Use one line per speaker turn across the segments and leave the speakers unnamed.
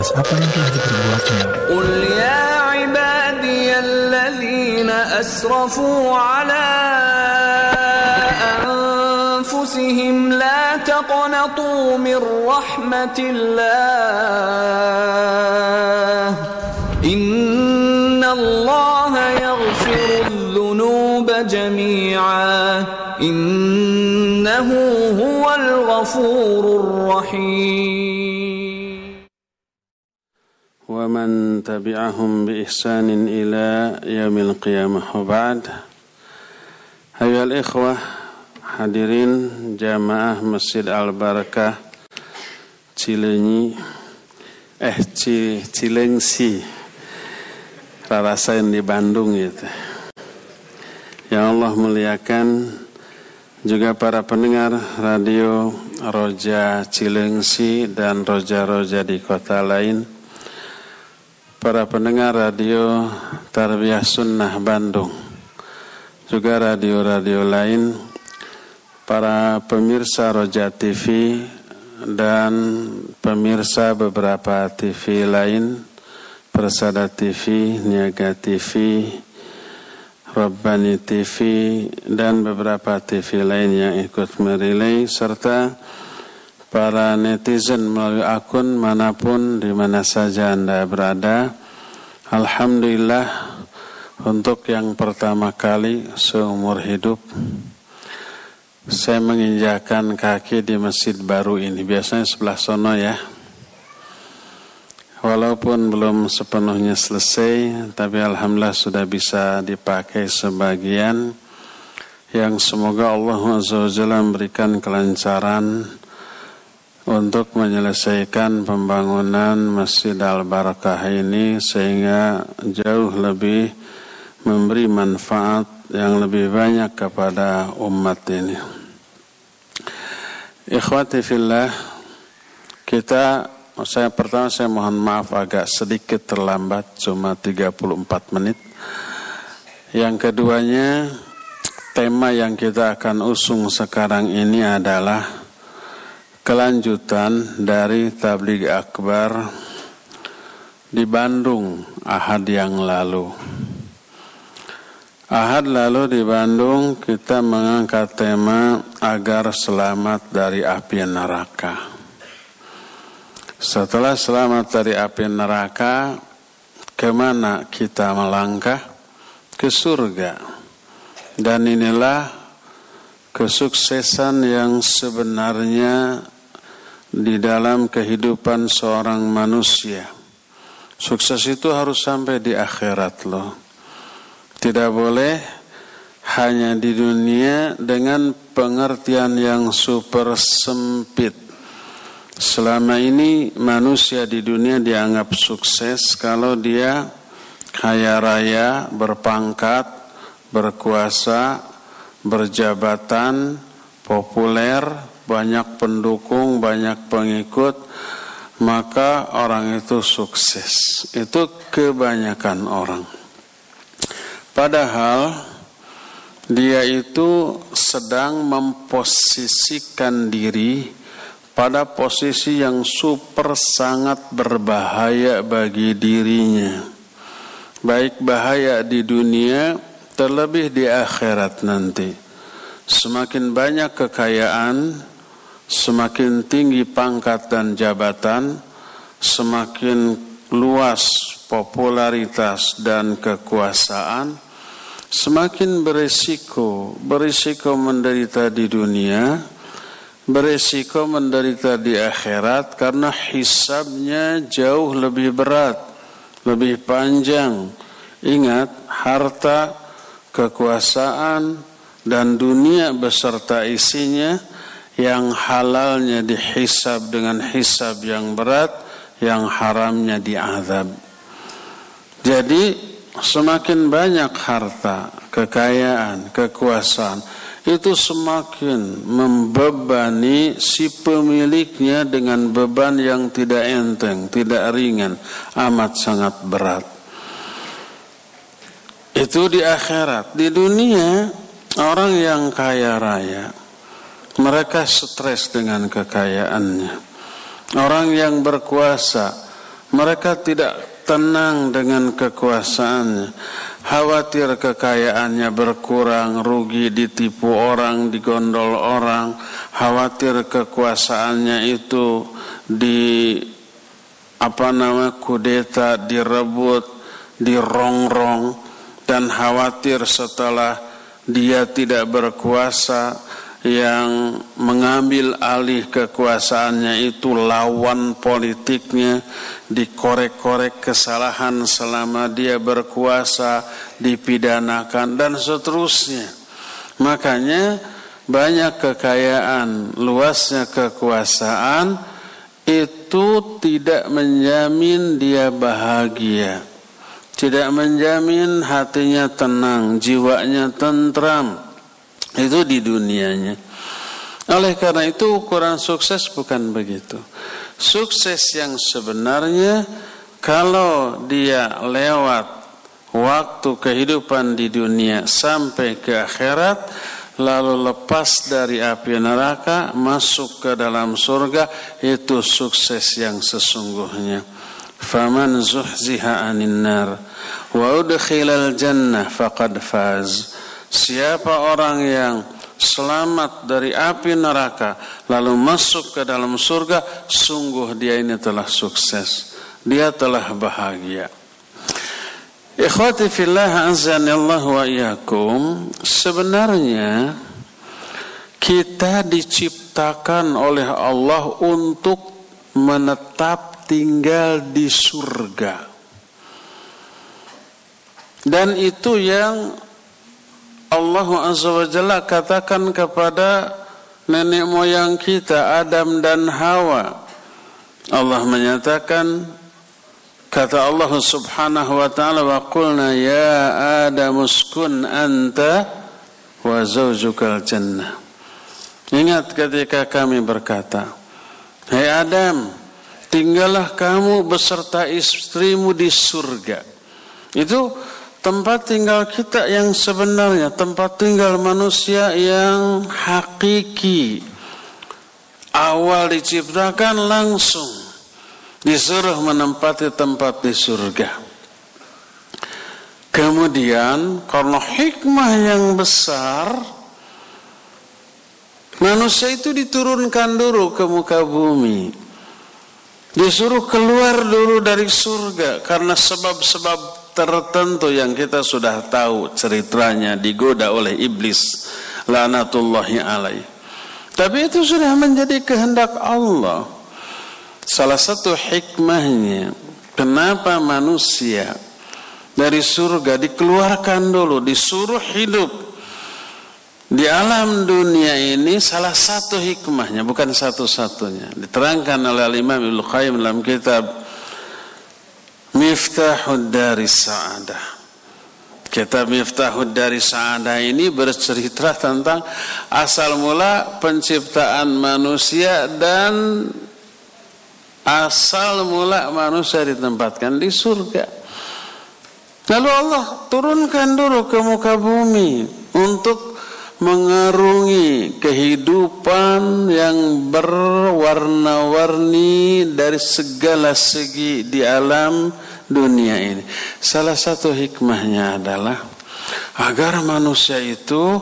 apa yang telah diperbuatnya.
قل يا عبادي الذين أسرفوا على أنفسهم لا تقنطوا من رحمة الله إن الله يغفر الذنوب جميعا إنه
ومن تبعهم بإحسان إلى يوم القيامة وبعد أيها الإخوة hadirin jamaah Masjid Al-Barakah Cilenyi eh Ci, Cilengsi Rarasain di Bandung gitu yang Allah muliakan juga para pendengar radio Roja Cilengsi dan Roja-Roja di kota lain para pendengar radio Tarbiyah Sunnah Bandung juga radio-radio lain para pemirsa Roja TV dan pemirsa beberapa TV lain, Persada TV, Niaga TV, Rabbani TV, dan beberapa TV lain yang ikut merilai, serta para netizen melalui akun mana pun di mana saja Anda berada. Alhamdulillah untuk yang pertama kali seumur hidup saya menginjakan kaki di masjid baru ini. Biasanya sebelah sono ya. Walaupun belum sepenuhnya selesai, tapi alhamdulillah sudah bisa dipakai sebagian. Yang semoga Allah SWT memberikan kelancaran untuk menyelesaikan pembangunan Masjid Al-Barakah ini sehingga jauh lebih memberi manfaat yang lebih banyak kepada umat ini. Ikhwati fillah, kita saya pertama saya mohon maaf agak sedikit terlambat cuma 34 menit. Yang keduanya tema yang kita akan usung sekarang ini adalah kelanjutan dari tabligh akbar di Bandung Ahad yang lalu. Ahad lalu di Bandung kita mengangkat tema agar selamat dari api neraka. Setelah selamat dari api neraka, ke mana kita melangkah? Ke surga. Dan inilah kesuksesan yang sebenarnya di dalam kehidupan seorang manusia. Sukses itu harus sampai di akhirat loh. Tidak boleh hanya di dunia dengan pengertian yang super sempit. Selama ini manusia di dunia dianggap sukses kalau dia kaya raya, berpangkat, berkuasa, berjabatan, populer, banyak pendukung, banyak pengikut, maka orang itu sukses. Itu kebanyakan orang. Padahal dia itu sedang memposisikan diri pada posisi yang super sangat berbahaya bagi dirinya. Baik bahaya di dunia, terlebih di akhirat nanti. Semakin banyak kekayaan, semakin tinggi pangkat dan jabatan, semakin luas popularitas dan kekuasaan, semakin berisiko, berisiko menderita di dunia, berisiko menderita di akhirat karena hisabnya jauh lebih berat, lebih panjang. Ingat, harta, kekuasaan, dan dunia beserta isinya yang halalnya dihisab dengan hisab yang berat, yang haramnya diazab. Jadi semakin banyak harta, kekayaan, kekuasaan itu semakin membebani si pemiliknya dengan beban yang tidak enteng, tidak ringan, amat sangat berat. Itu di akhirat. Di dunia, orang yang kaya raya, mereka stres dengan kekayaannya. Orang yang berkuasa, Mereka tidak tenang dengan kekuasaannya. Khawatir kekayaannya berkurang, rugi, ditipu orang, digondol orang. Khawatir kekuasaannya itu di apa nama kudeta, direbut, dirongrong dan khawatir setelah dia tidak berkuasa yang mengambil alih kekuasaannya itu lawan politiknya dikorek-korek kesalahan selama dia berkuasa dipidanakan dan seterusnya. Makanya banyak kekayaan luasnya kekuasaan itu tidak menjamin dia bahagia. Tidak menjamin hatinya tenang jiwanya tentram itu di dunianya. Oleh karena itu ukuran sukses bukan begitu. Sukses yang sebenarnya kalau dia lewat waktu kehidupan di dunia sampai ke akhirat lalu lepas dari api neraka masuk ke dalam surga itu sukses yang sesungguhnya. Faman zuhziha anin nar wa udkhilal jannah faqad faz. Siapa orang yang selamat dari api neraka lalu masuk ke dalam surga, sungguh dia ini telah sukses. Dia telah bahagia. Ikhwati fillah azanillah wa iyakum Sebenarnya kita diciptakan oleh Allah untuk menetap tinggal di surga. Dan itu yang Allah Azza wa Jalla katakan kepada nenek moyang kita Adam dan Hawa. Allah menyatakan kata Allah Subhanahu wa taala wa qulna ya Adam uskun anta wa zawjukal jannah. Ingat ketika kami berkata, "Hai hey Adam, tinggallah kamu beserta istrimu di surga." Itu tempat tinggal kita yang sebenarnya, tempat tinggal manusia yang hakiki. Awal diciptakan langsung disuruh menempati tempat di surga. Kemudian karena hikmah yang besar manusia itu diturunkan dulu ke muka bumi. Disuruh keluar dulu dari surga karena sebab-sebab tertentu yang kita sudah tahu ceritanya digoda oleh iblis lanatullahi alaih. Tapi itu sudah menjadi kehendak Allah. Salah satu hikmahnya kenapa manusia dari surga dikeluarkan dulu, disuruh hidup di alam dunia ini salah satu hikmahnya bukan satu-satunya diterangkan oleh Imam Ibnu Qayyim dalam kitab Miftahud dari Sa'adah. Kitab Miftahud dari Sa'adah ini bercerita tentang asal mula penciptaan manusia dan asal mula manusia ditempatkan di surga. Lalu Allah turunkan dulu ke muka bumi untuk mengarungi kehidupan yang berwarna-warni dari segala segi di alam dunia ini. Salah satu hikmahnya adalah agar manusia itu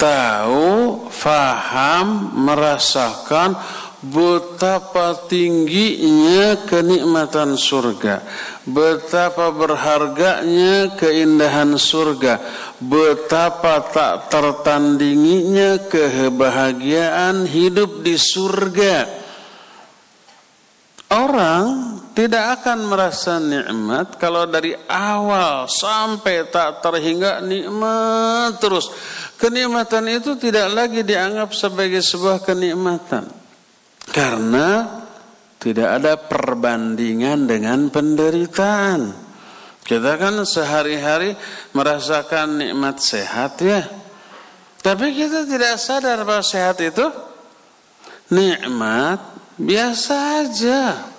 tahu, faham, merasakan betapa tingginya kenikmatan surga, betapa berharganya keindahan surga, betapa tak tertandinginya kebahagiaan hidup di surga. Orang tidak akan merasa nikmat kalau dari awal sampai tak terhingga nikmat terus. Kenikmatan itu tidak lagi dianggap sebagai sebuah kenikmatan. Karena tidak ada perbandingan dengan penderitaan. Kita kan sehari-hari merasakan nikmat sehat ya. Tapi kita tidak sadar bahwa sehat itu nikmat biasa aja.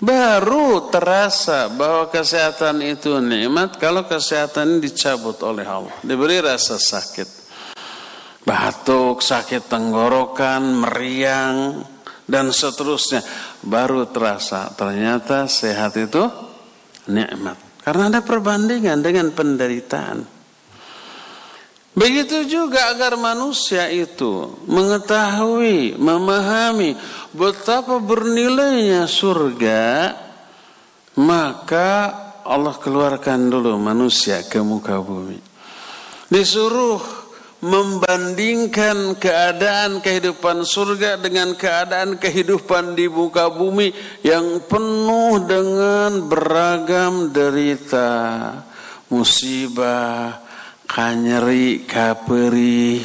Baru terasa bahwa kesehatan itu nikmat kalau kesehatan dicabut oleh Allah. Diberi rasa sakit. Batuk, sakit tenggorokan, meriang, dan seterusnya. baru terasa ternyata sehat itu nikmat. Karena ada perbandingan dengan penderitaan. Begitu juga agar manusia itu mengetahui, memahami betapa bernilainya surga, maka Allah keluarkan dulu manusia ke muka bumi. Disuruh membandingkan keadaan kehidupan surga dengan keadaan kehidupan di muka bumi yang penuh dengan beragam derita, musibah, kanyeri, kaperi,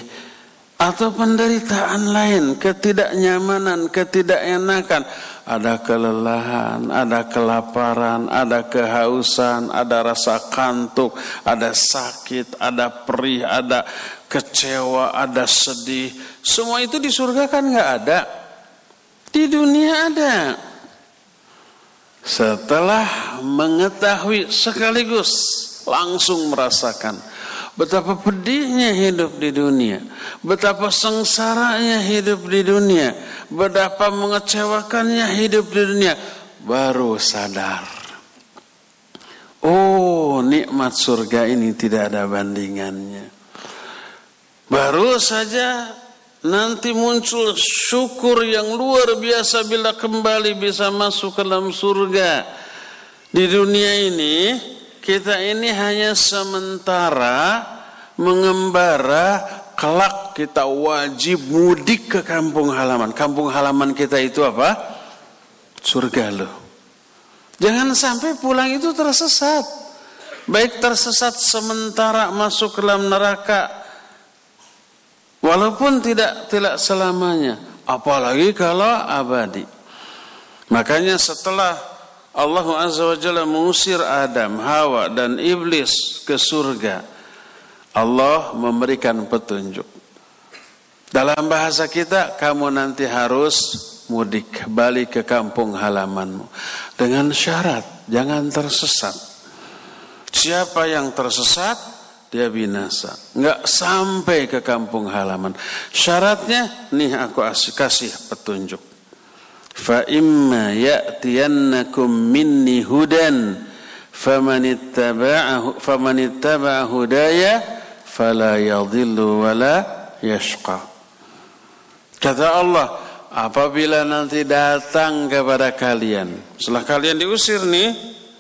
atau penderitaan lain, ketidaknyamanan, ketidakenakan, ada kelelahan, ada kelaparan, ada kehausan, ada rasa kantuk, ada sakit, ada perih, ada kecewa, ada sedih. Semua itu di surga kan nggak ada. Di dunia ada. Setelah mengetahui sekaligus langsung merasakan Betapa pedihnya hidup di dunia. Betapa sengsaranya hidup di dunia. Betapa mengecewakannya hidup di dunia. Baru sadar. Oh nikmat surga ini tidak ada bandingannya. Baru saja nanti muncul syukur yang luar biasa bila kembali bisa masuk ke dalam surga. Di dunia ini kita ini hanya sementara mengembara kelak kita wajib mudik ke kampung halaman. Kampung halaman kita itu apa? Surga loh. Jangan sampai pulang itu tersesat. Baik tersesat sementara masuk ke dalam neraka walaupun tidak tidak selamanya, apalagi kalau abadi. Makanya setelah Allah Azza wa Jalla mengusir Adam, Hawa dan iblis ke surga. Allah memberikan petunjuk. Dalam bahasa kita, kamu nanti harus mudik balik ke kampung halamanmu dengan syarat jangan tersesat. Siapa yang tersesat dia binasa. Enggak sampai ke kampung halaman. Syaratnya nih aku kasih petunjuk fa imma ya'tiyannakum minni hudan faman ittaba'ahu faman ittaba'a hudaya fala yadhillu wala yashqa. Kata Allah apabila nanti datang kepada kalian setelah kalian diusir nih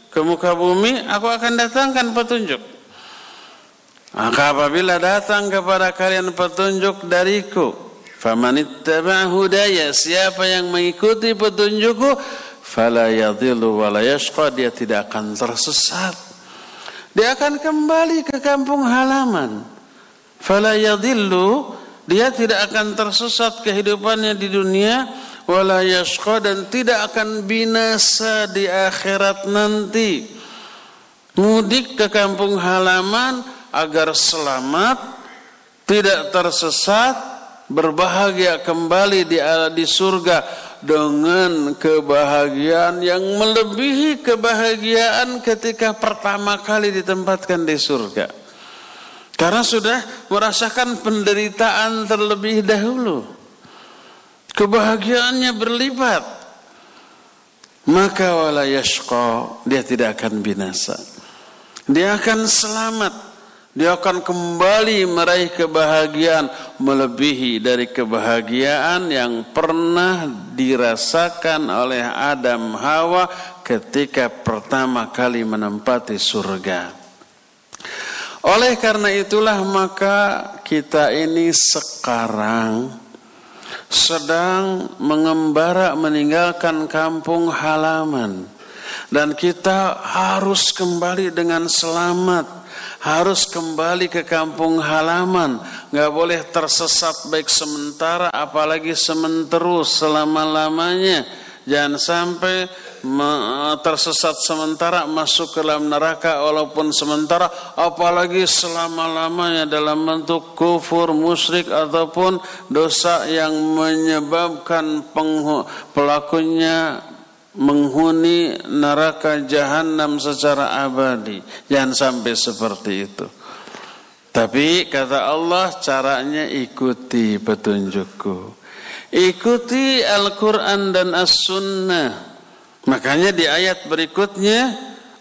ke muka bumi aku akan datangkan petunjuk. Maka apabila datang kepada kalian petunjuk dariku Faman ittaba'a hudaya, siapa yang mengikuti petunjukku, fala yadhillu wa la dia tidak akan tersesat. Dia akan kembali ke kampung halaman. Fala yadhillu, dia tidak akan tersesat kehidupannya di dunia, wala yashqa dan tidak akan binasa di akhirat nanti. Mudik ke kampung halaman agar selamat, tidak tersesat, berbahagia kembali di di surga dengan kebahagiaan yang melebihi kebahagiaan ketika pertama kali ditempatkan di surga. Karena sudah merasakan penderitaan terlebih dahulu. Kebahagiaannya berlipat. Maka wala yashqa, dia tidak akan binasa. Dia akan selamat dia akan kembali meraih kebahagiaan melebihi dari kebahagiaan yang pernah dirasakan oleh Adam Hawa ketika pertama kali menempati surga. Oleh karena itulah maka kita ini sekarang sedang mengembara meninggalkan kampung halaman dan kita harus kembali dengan selamat harus kembali ke kampung halaman, nggak boleh tersesat baik sementara apalagi sementerus selama-lamanya. Jangan sampai tersesat sementara masuk ke dalam neraka walaupun sementara apalagi selama-lamanya dalam bentuk kufur, musyrik ataupun dosa yang menyebabkan pelakunya menghuni neraka jahanam secara abadi. Jangan sampai seperti itu. Tapi kata Allah caranya ikuti petunjukku. ikuti Al-Quran dan As-Sunnah. Makanya di ayat berikutnya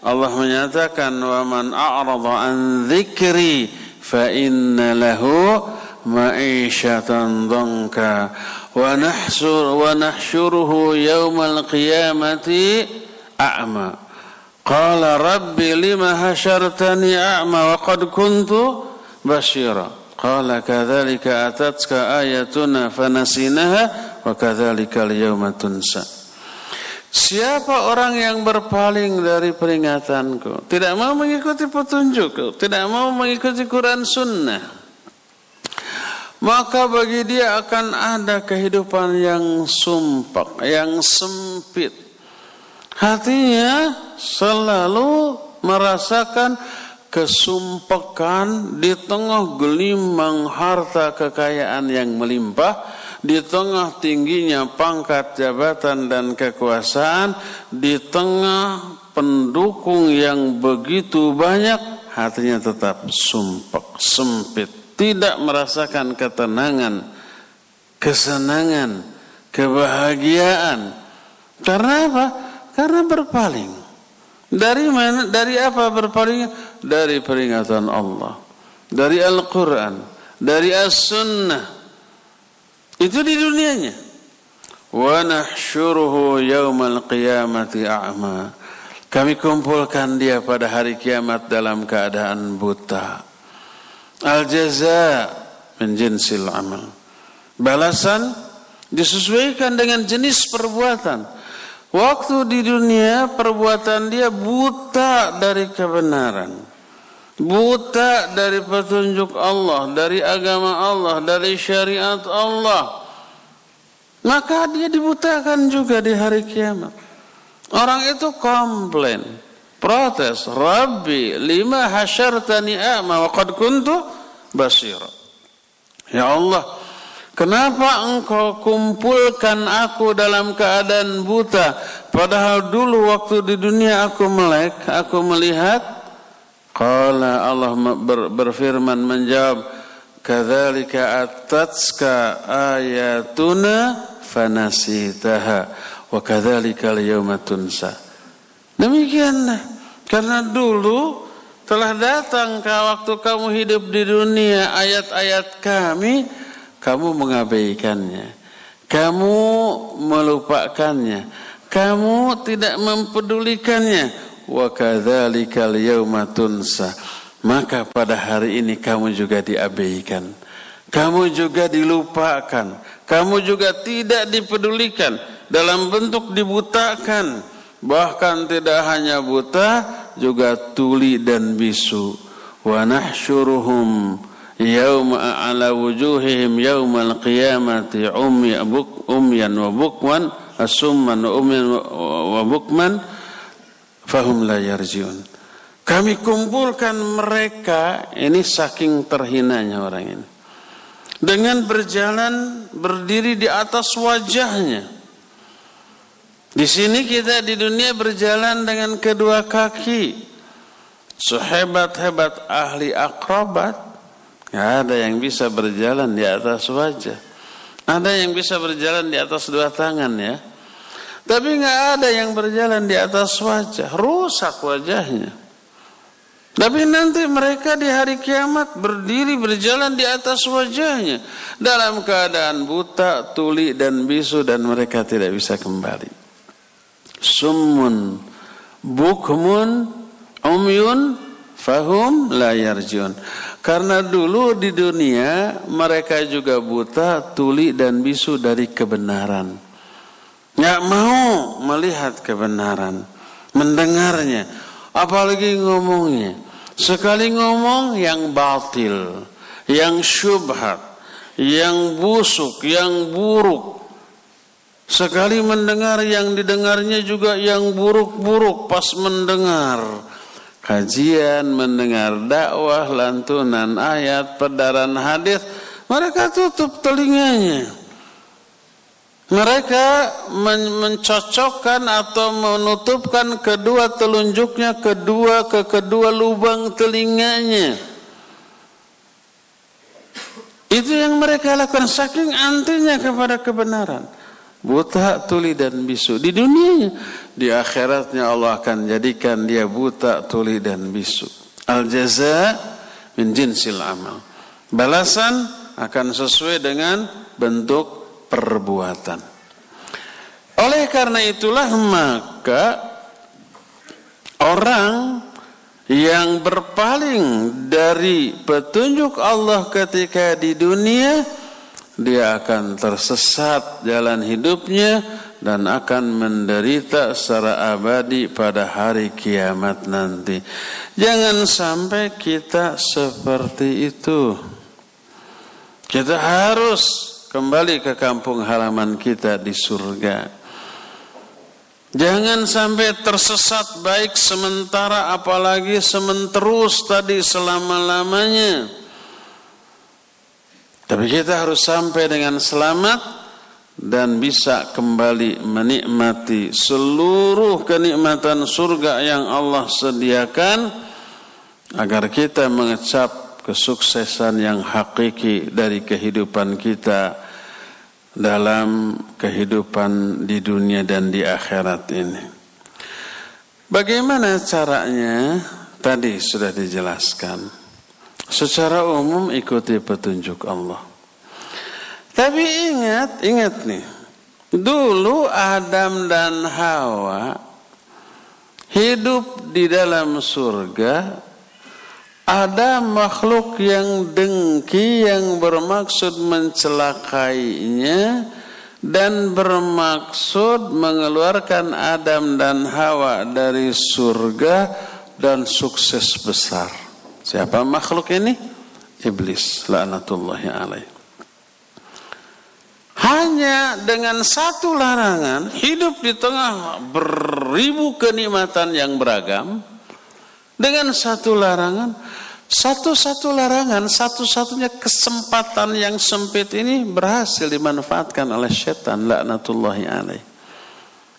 Allah menyatakan wa man a'rada an dzikri fa inna lahu wa nahsyuruhu yaumal qiyamati a'ma qala rabbi lima hasyartani a'ma wa qad kuntu basyira qala kadzalika atatka ayatuna fanasinaha wa kadzalika al-yawma tunsa Siapa orang yang berpaling dari peringatanku? Tidak mau mengikuti petunjukku. Tidak mau mengikuti Quran Sunnah Maka bagi dia akan ada kehidupan yang sumpah Yang sempit. Hatinya selalu merasakan kesumpakan Di tengah gelimang harta kekayaan yang melimpah di tengah tingginya pangkat jabatan dan kekuasaan, di tengah pendukung yang begitu banyak, hatinya tetap sumpek, sempit, tidak merasakan ketenangan, kesenangan, kebahagiaan. Karena apa? Karena berpaling. Dari mana? Dari apa berpaling? Dari peringatan Allah, dari Al-Quran, dari As-Sunnah, itu di dunianya. Wa nahsyuruhu yaumal qiyamati a'ma. Kami kumpulkan dia pada hari kiamat dalam keadaan buta. Al jaza min jinsil amal. Balasan disesuaikan dengan jenis perbuatan. Waktu di dunia perbuatan dia buta dari kebenaran. buta dari petunjuk Allah, dari agama Allah, dari syariat Allah, maka dia dibutakan juga di hari kiamat. Orang itu komplain, protes, Rabbi lima hasyartani a'ma wa qad kuntu basira. Ya Allah, kenapa engkau kumpulkan aku dalam keadaan buta, padahal dulu waktu di dunia aku melek, aku melihat, Qala Allah ber, berfirman menjawab kadzalika atatska ayatuna fanasitaha wa kadzalika al-yawma tunsa demikianlah. Karena dulu telah datang ke waktu kamu hidup di dunia ayat-ayat kami kamu mengabaikannya. Kamu melupakannya. Kamu tidak mempedulikannya. Wa kadzalikal maka pada hari ini kamu juga diabaikan. Kamu juga dilupakan. Kamu juga tidak dipedulikan. Dalam bentuk dibutakan bahkan tidak hanya buta juga tuli dan bisu wa nahsyuruhum yauma ala wujuhihim yaumal qiyamati umyan wa bukman asumman wa umyan wa bukman fahum la yarjiun. Kami kumpulkan mereka ini saking terhinanya orang ini. Dengan berjalan berdiri di atas wajahnya. Di sini kita di dunia berjalan dengan kedua kaki. Sehebat-hebat ahli akrobat, gak ada yang bisa berjalan di atas wajah. Ada yang bisa berjalan di atas dua tangan ya. Tapi nggak ada yang berjalan di atas wajah, rusak wajahnya. Tapi nanti mereka di hari kiamat berdiri berjalan di atas wajahnya dalam keadaan buta, tuli dan bisu dan mereka tidak bisa kembali. Summun, bukmun, umyun, fahum la yarjun. Karena dulu di dunia mereka juga buta, tuli dan bisu dari kebenaran nggak mau melihat kebenaran, mendengarnya, apalagi ngomongnya. Sekali ngomong yang batil, yang syubhat, yang busuk, yang buruk. Sekali mendengar yang didengarnya juga yang buruk-buruk pas mendengar. Kajian, mendengar dakwah, lantunan ayat, pedaran hadis, mereka tutup telinganya. Mereka mencocokkan atau menutupkan kedua telunjuknya kedua ke kedua lubang telinganya. Itu yang mereka lakukan saking antinya kepada kebenaran. Buta, tuli dan bisu di dunianya, di akhiratnya Allah akan jadikan dia buta, tuli dan bisu. Al jaza min jinsil amal. Balasan akan sesuai dengan bentuk perbuatan. Oleh karena itulah maka orang yang berpaling dari petunjuk Allah ketika di dunia dia akan tersesat jalan hidupnya dan akan menderita secara abadi pada hari kiamat nanti. Jangan sampai kita seperti itu. Kita harus kembali ke kampung halaman kita di surga. Jangan sampai tersesat baik sementara apalagi sementerus tadi selama-lamanya. Tapi kita harus sampai dengan selamat dan bisa kembali menikmati seluruh kenikmatan surga yang Allah sediakan agar kita mengecap kesuksesan yang hakiki dari kehidupan kita dalam kehidupan di dunia dan di akhirat ini. Bagaimana caranya? Tadi sudah dijelaskan. Secara umum ikuti petunjuk Allah. Tapi ingat, ingat nih. Dulu Adam dan Hawa hidup di dalam surga ada makhluk yang dengki yang bermaksud mencelakainya dan bermaksud mengeluarkan Adam dan Hawa dari surga dan sukses besar. Siapa makhluk ini? Iblis laknatullahi alaih. Hanya dengan satu larangan hidup di tengah beribu kenikmatan yang beragam dengan satu larangan, satu-satu larangan, satu-satunya kesempatan yang sempit ini berhasil dimanfaatkan oleh setan laknatullahi alaih.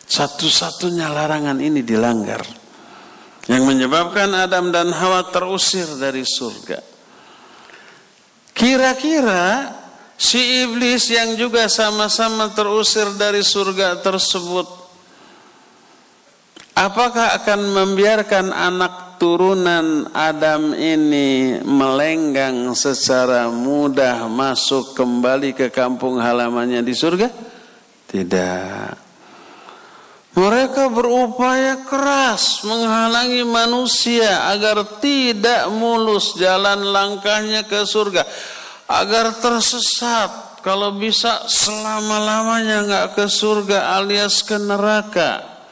Satu-satunya larangan ini dilanggar. Yang menyebabkan Adam dan Hawa terusir dari surga. Kira-kira si iblis yang juga sama-sama terusir dari surga tersebut apakah akan membiarkan anak turunan Adam ini melenggang secara mudah masuk kembali ke kampung halamannya di surga? Tidak. Mereka berupaya keras menghalangi manusia agar tidak mulus jalan langkahnya ke surga. Agar tersesat. Kalau bisa selama-lamanya nggak ke surga alias ke neraka.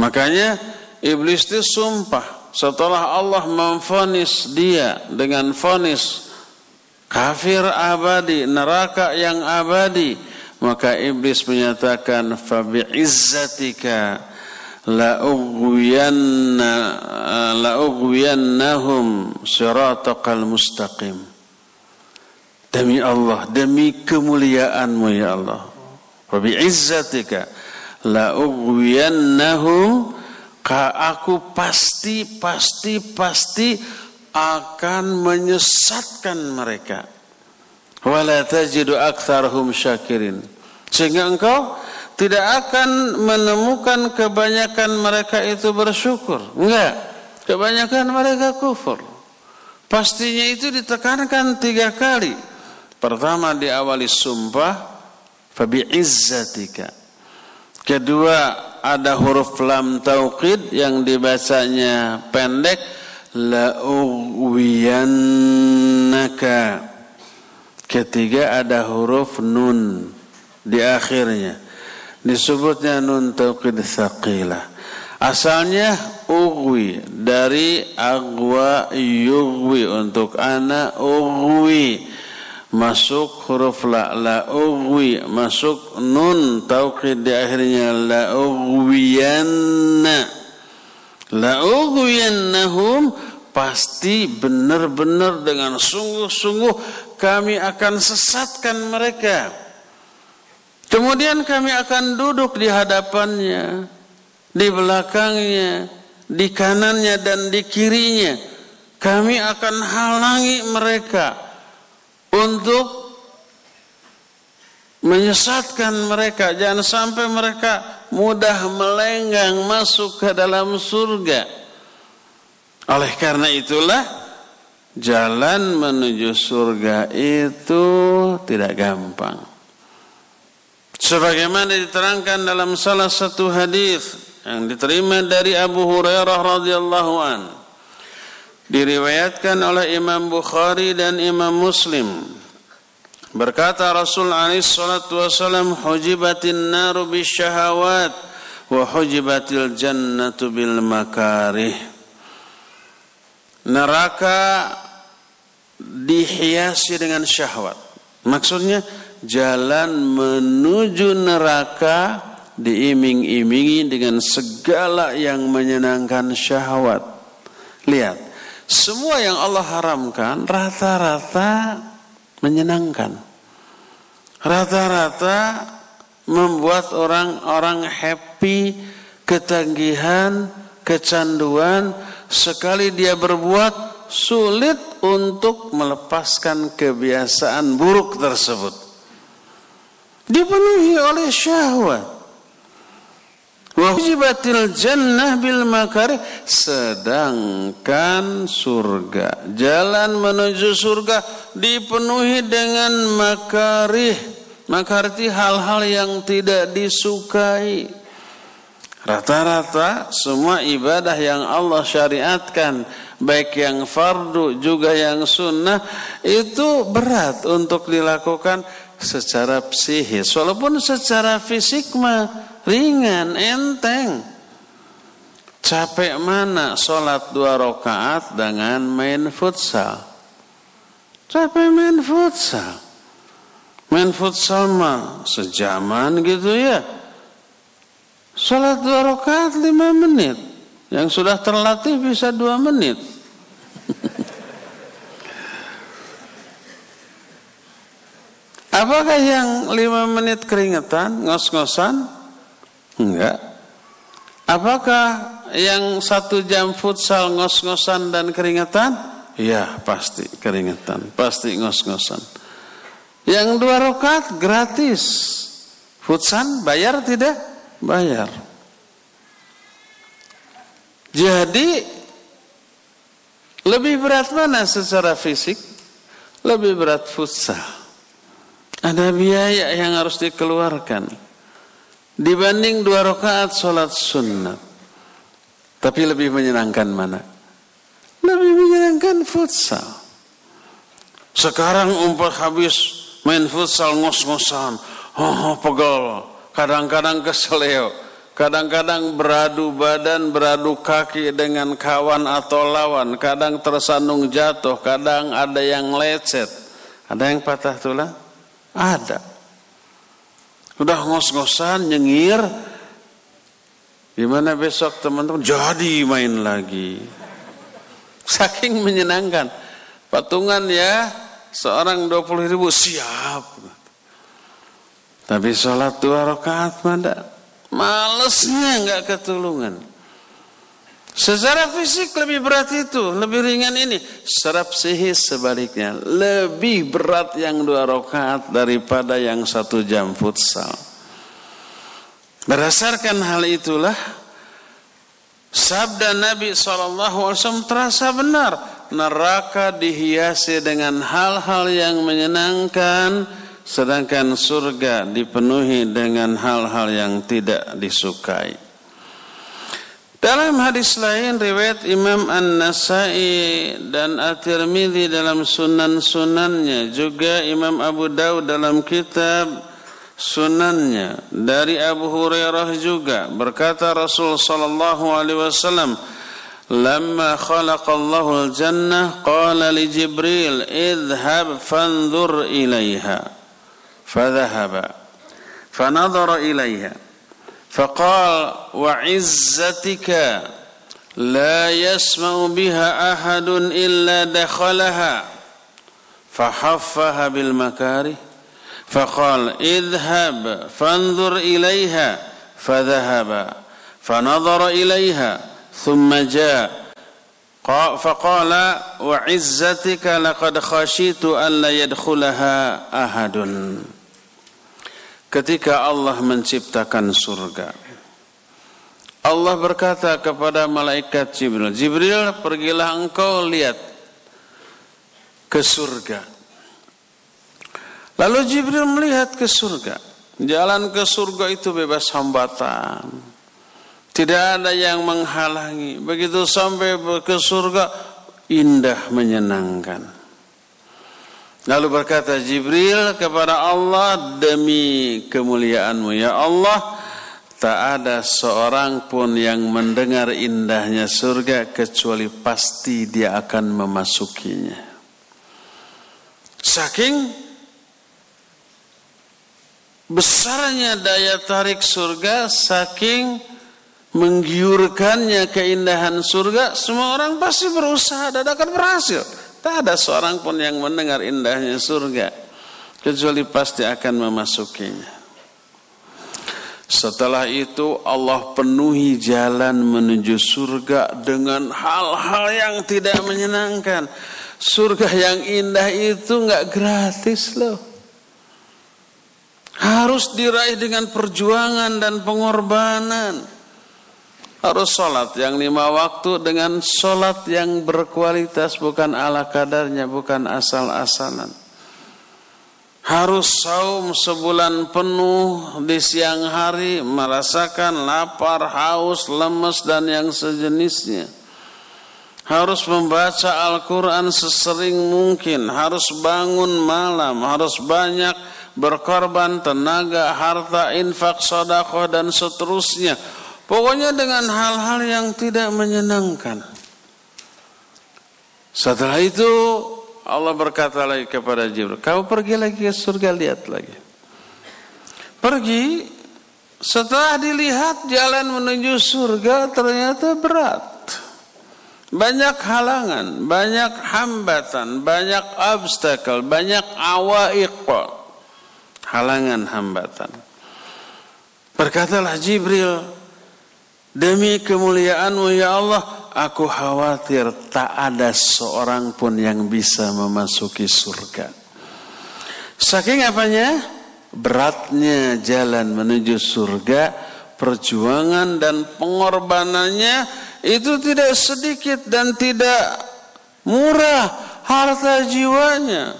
Makanya Iblis itu sumpah setelah Allah memfonis dia dengan fonis kafir abadi, neraka yang abadi, maka iblis menyatakan fa bi'izzatika la ughwiyanna la ughwiyannahum siratal mustaqim. Demi Allah, demi kemuliaanmu ya Allah. Fa bi'izzatika la ughwiyannahum aku pasti pasti pasti akan menyesatkan mereka wala tajidu aktsarhum syakirin. Sehingga engkau tidak akan menemukan kebanyakan mereka itu bersyukur. Enggak. Kebanyakan mereka kufur. Pastinya itu ditekankan tiga kali. Pertama diawali sumpah fabi izzatika kedua ada huruf lam tauqid yang dibacanya pendek la uwiyannaka ketiga ada huruf nun di akhirnya. Disebutnya nun tauqid thaqilah. Asalnya ugwi dari agwa yugwi untuk anak ugwi masuk huruf la la ugwi masuk nun tauqid di akhirnya la ugwiyanna la ugwiyannahum pasti benar-benar dengan sungguh-sungguh kami akan sesatkan mereka. Kemudian kami akan duduk di hadapannya di belakangnya di kanannya dan di kirinya. Kami akan halangi mereka untuk menyesatkan mereka. Jangan sampai mereka mudah melenggang masuk ke dalam surga. Oleh karena itulah jalan menuju surga itu tidak gampang. Sebagaimana diterangkan dalam salah satu hadis yang diterima dari Abu Hurairah radhiyallahu an. Diriwayatkan oleh Imam Bukhari dan Imam Muslim. Berkata Rasul alaihi salatu wasallam hujibatin naru bisyahawat wa hujibatil jannatu bil makarih. Neraka dihiasi dengan syahwat maksudnya jalan menuju neraka diiming-imingi dengan segala yang menyenangkan syahwat. Lihat, semua yang Allah haramkan rata-rata menyenangkan. Rata-rata membuat orang-orang happy, ketanggihan, kecanduan, sekali dia berbuat sulit untuk melepaskan kebiasaan buruk tersebut. Dipenuhi oleh syahwat. Wajibatil jannah bil makarih sedangkan surga jalan menuju surga dipenuhi dengan makarih makarih hal-hal yang tidak disukai rata-rata semua ibadah yang Allah syariatkan baik yang fardu juga yang sunnah itu berat untuk dilakukan secara psikis walaupun secara fisik mah ringan, enteng. Capek mana sholat dua rakaat dengan main futsal? Capek main futsal. Main futsal mah sejaman gitu ya. Sholat dua rakaat lima menit. Yang sudah terlatih bisa dua menit. Apakah yang lima menit keringetan, ngos-ngosan? Enggak. Apakah yang satu jam futsal ngos-ngosan dan keringetan? Ya pasti keringetan, pasti ngos-ngosan. Yang dua rakaat gratis. Futsal bayar tidak? Bayar. Jadi lebih berat mana secara fisik? Lebih berat futsal. Ada biaya yang harus dikeluarkan dibanding dua rakaat sholat sunat. Tapi lebih menyenangkan mana? Lebih menyenangkan futsal. Sekarang umpah habis main futsal ngos-ngosan, oh, pegel, kadang-kadang keseleo, kadang-kadang beradu badan, beradu kaki dengan kawan atau lawan, kadang tersandung jatuh, kadang ada yang lecet, ada yang patah tulang, ada. Udah ngos-ngosan, nyengir. Gimana besok teman-teman? Jadi main lagi. Saking menyenangkan. Patungan ya, seorang 20 ribu siap. Tapi sholat dua rakaat mana? Malesnya nggak ketulungan. Secara fisik lebih berat itu, lebih ringan ini. Secara psikis sebaliknya, lebih berat yang dua rakaat daripada yang satu jam futsal. Berdasarkan hal itulah, sabda Nabi SAW terasa benar. Neraka dihiasi dengan hal-hal yang menyenangkan, sedangkan surga dipenuhi dengan hal-hal yang tidak disukai. Dalam hadis lain riwayat Imam An-Nasai dan At-Tirmidzi dalam sunan-sunannya juga Imam Abu Daud dalam kitab sunannya dari Abu Hurairah juga berkata Rasul sallallahu alaihi wasallam لما خلق الله الجنة قال لجبريل اذهب فانظر إليها فذهب فنظر إليها فقال وعزتك لا يسمع بها أحد إلا دخلها. فحفها بالمكاره فقال اذهب فانظر إليها. فذهب فنظر إليها ثم جاء فقال وعزتك لقد خشيت أن لا يدخلها أحد. Ketika Allah menciptakan surga. Allah berkata kepada malaikat Jibril, Jibril pergilah engkau lihat ke surga. Lalu Jibril melihat ke surga. Jalan ke surga itu bebas hambatan. Tidak ada yang menghalangi. Begitu sampai ke surga, indah menyenangkan. Lalu berkata Jibril kepada Allah, demi kemuliaanmu ya Allah, tak ada seorang pun yang mendengar indahnya surga kecuali pasti dia akan memasukinya. Saking besarnya daya tarik surga saking menggiurkannya keindahan surga semua orang pasti berusaha dan akan berhasil tak ada seorang pun yang mendengar indahnya surga kecuali pasti akan memasukinya. Setelah itu Allah penuhi jalan menuju surga dengan hal-hal yang tidak menyenangkan. Surga yang indah itu nggak gratis loh. Harus diraih dengan perjuangan dan pengorbanan. Harus sholat yang lima waktu dengan sholat yang berkualitas bukan ala kadarnya, bukan asal-asalan. Harus saum sebulan penuh di siang hari merasakan lapar, haus, lemes dan yang sejenisnya. Harus membaca Al-Quran sesering mungkin, harus bangun malam, harus banyak berkorban tenaga, harta, infak, sodakoh dan seterusnya. Pokoknya dengan hal-hal yang tidak menyenangkan. Setelah itu Allah berkata lagi kepada Jibril, kau pergi lagi ke surga lihat lagi. Pergi, setelah dilihat jalan menuju surga ternyata berat. Banyak halangan, banyak hambatan, banyak obstacle, banyak awaiq halangan hambatan. Berkatalah Jibril, demi kemuliaanmu ya Allah, aku khawatir tak ada seorang pun yang bisa memasuki surga. Saking apanya? Beratnya jalan menuju surga, perjuangan dan pengorbanannya itu tidak sedikit dan tidak murah harta jiwanya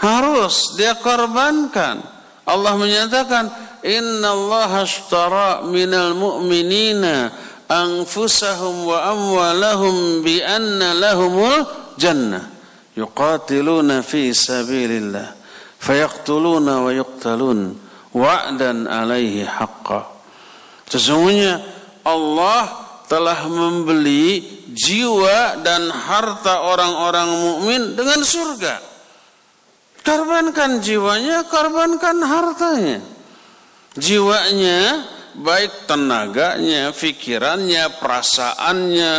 harus dia korbankan Allah menyatakan Inna Allah ashtara minal mu'minina anfusahum wa amwalahum bi anna lahumul jannah. Yuqatiluna fi sabilillah. Fayaqtuluna wa yuqtalun wa'dan alaihi haqqa. Sesungguhnya Allah telah membeli jiwa dan harta orang-orang mukmin dengan surga. Korbankan jiwanya, korbankan hartanya. Jiwanya, baik tenaganya, pikirannya, perasaannya,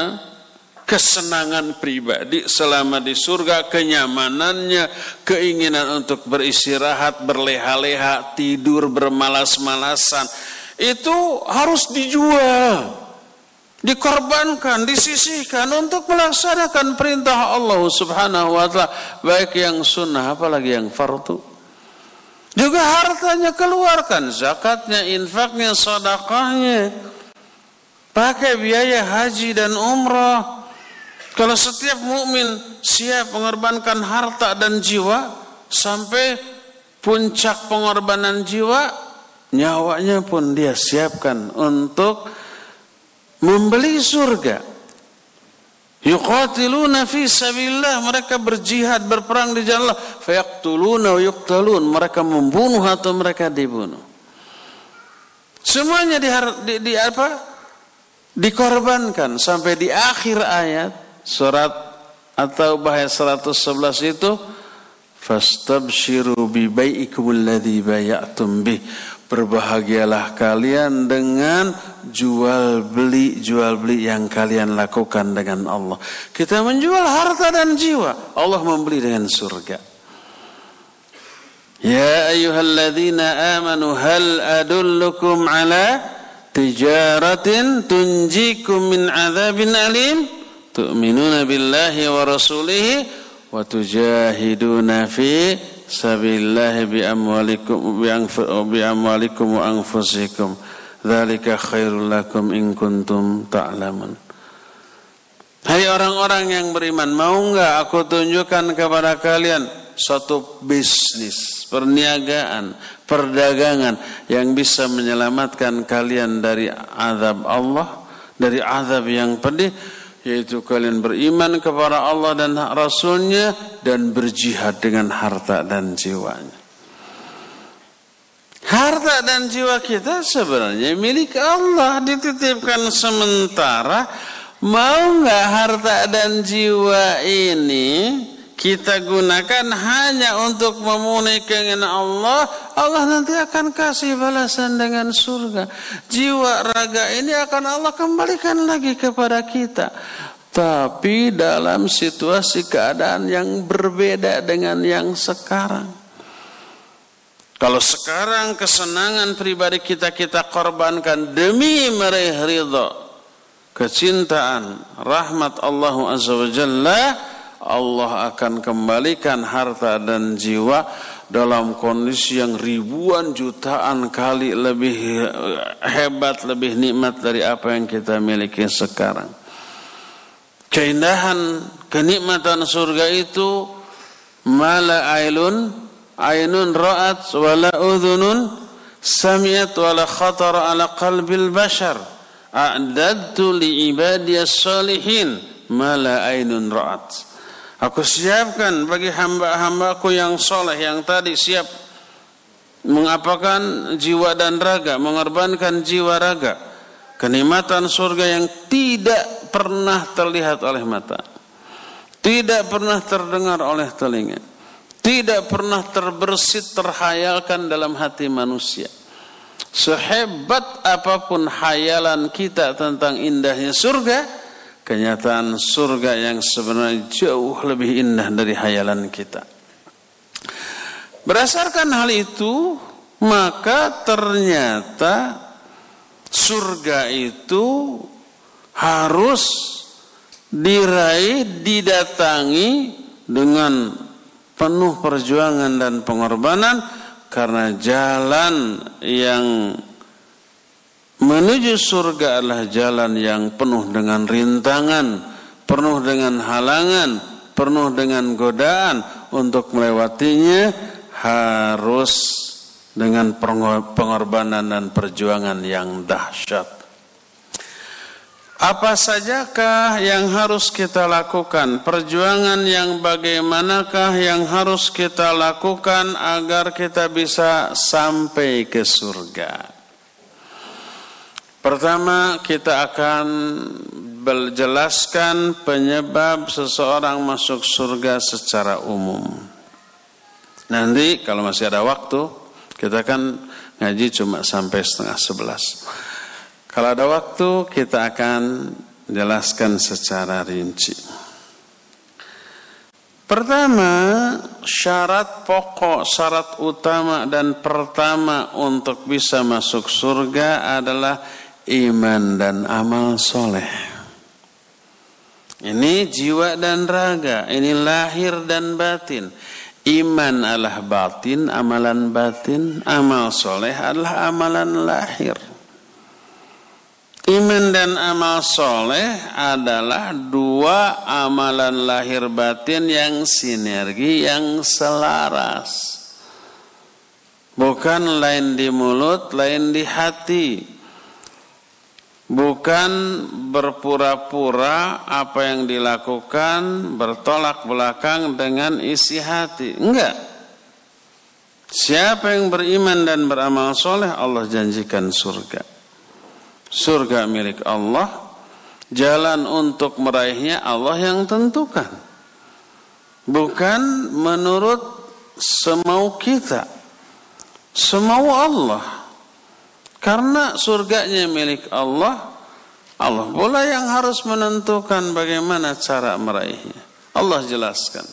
kesenangan pribadi selama di surga, kenyamanannya, keinginan untuk beristirahat, berleha-leha, tidur, bermalas-malasan. Itu harus dijual dikorbankan, disisihkan untuk melaksanakan perintah Allah Subhanahu wa taala, baik yang sunnah apalagi yang fardu. Juga hartanya keluarkan, zakatnya, infaknya, sedekahnya. Pakai biaya haji dan umrah. Kalau setiap mukmin siap mengorbankan harta dan jiwa sampai puncak pengorbanan jiwa, nyawanya pun dia siapkan untuk membeli surga. Yuqatiluna fi sabilillah. Mereka berjihad berperang di jalan Allah. Fayaqtuluna wa yuqtalun. Mereka membunuh atau mereka dibunuh. Semuanya di, di, di apa? dikorbankan. Sampai di akhir ayat surat atau bahaya 111 itu fastabshiru bi bai'ikum alladhi bay'atum bih. Berbahagialah kalian dengan jual beli jual beli yang kalian lakukan dengan Allah. Kita menjual harta dan jiwa, Allah membeli dengan surga. Ya ayyuhalladzina amanu hal adullukum ala tijaratin tunjikum min adzabin alim? tu'minuna billahi wa rasulihi wa tujahiduna fi sabilillahi bi amwalikum bi amwalikum wa anfusikum dzalika khairul lakum in kuntum ta'lamun Hai orang-orang yang beriman, mau enggak aku tunjukkan kepada kalian suatu bisnis, perniagaan, perdagangan yang bisa menyelamatkan kalian dari azab Allah, dari azab yang pedih, yaitu kalian beriman kepada Allah dan Rasulnya dan berjihad dengan harta dan jiwanya. Harta dan jiwa kita sebenarnya milik Allah dititipkan sementara Mau nggak harta dan jiwa ini kita gunakan hanya untuk memenuhi keinginan Allah, Allah nanti akan kasih balasan dengan surga. Jiwa raga ini akan Allah kembalikan lagi kepada kita. Tapi dalam situasi keadaan yang berbeda dengan yang sekarang. Kalau sekarang kesenangan pribadi kita kita korbankan demi meraih ridho kecintaan rahmat Allah Azza wa Jalla Allah akan kembalikan harta dan jiwa dalam kondisi yang ribuan jutaan kali lebih hebat, lebih nikmat dari apa yang kita miliki sekarang. Keindahan, kenikmatan surga itu mala ailun ainun ra'at wala udhunun sami'at wala khatara ala qalbil bashar. A'dadtu li ibadiyas salihin. Ma la ainun ra'at. Aku siapkan bagi hamba-hambaku yang soleh yang tadi siap mengapakan jiwa dan raga mengorbankan jiwa raga kenikmatan surga yang tidak pernah terlihat oleh mata tidak pernah terdengar oleh telinga tidak pernah terbersit terhayalkan dalam hati manusia Sehebat apa pun hayalan kita tentang indahnya surga, kenyataan surga yang sebenarnya jauh lebih indah dari hayalan kita. Berdasarkan hal itu, maka ternyata surga itu harus diraih, didatangi dengan penuh perjuangan dan pengorbanan karena jalan yang menuju surga adalah jalan yang penuh dengan rintangan, penuh dengan halangan, penuh dengan godaan untuk melewatinya harus dengan pengorbanan dan perjuangan yang dahsyat. Apa sajakah yang harus kita lakukan? Perjuangan yang bagaimanakah yang harus kita lakukan agar kita bisa sampai ke surga? Pertama, kita akan menjelaskan penyebab seseorang masuk surga secara umum. Nanti kalau masih ada waktu, kita akan ngaji cuma sampai setengah sebelas. Kalau ada waktu kita akan jelaskan secara rinci. Pertama, syarat pokok, syarat utama dan pertama untuk bisa masuk surga adalah iman dan amal soleh. Ini jiwa dan raga, ini lahir dan batin. Iman adalah batin, amalan batin, amal soleh adalah amalan lahir. Iman dan amal soleh adalah dua amalan lahir batin yang sinergi, yang selaras. Bukan lain di mulut, lain di hati. Bukan berpura-pura apa yang dilakukan bertolak belakang dengan isi hati. Enggak. Siapa yang beriman dan beramal soleh Allah janjikan surga surga milik Allah, jalan untuk meraihnya Allah yang tentukan. Bukan menurut semau kita, semau Allah. Karena surganya milik Allah, Allah pula yang harus menentukan bagaimana cara meraihnya. Allah jelaskan.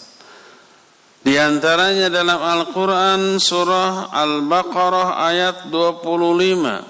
Di antaranya dalam Al-Quran surah Al-Baqarah ayat 25.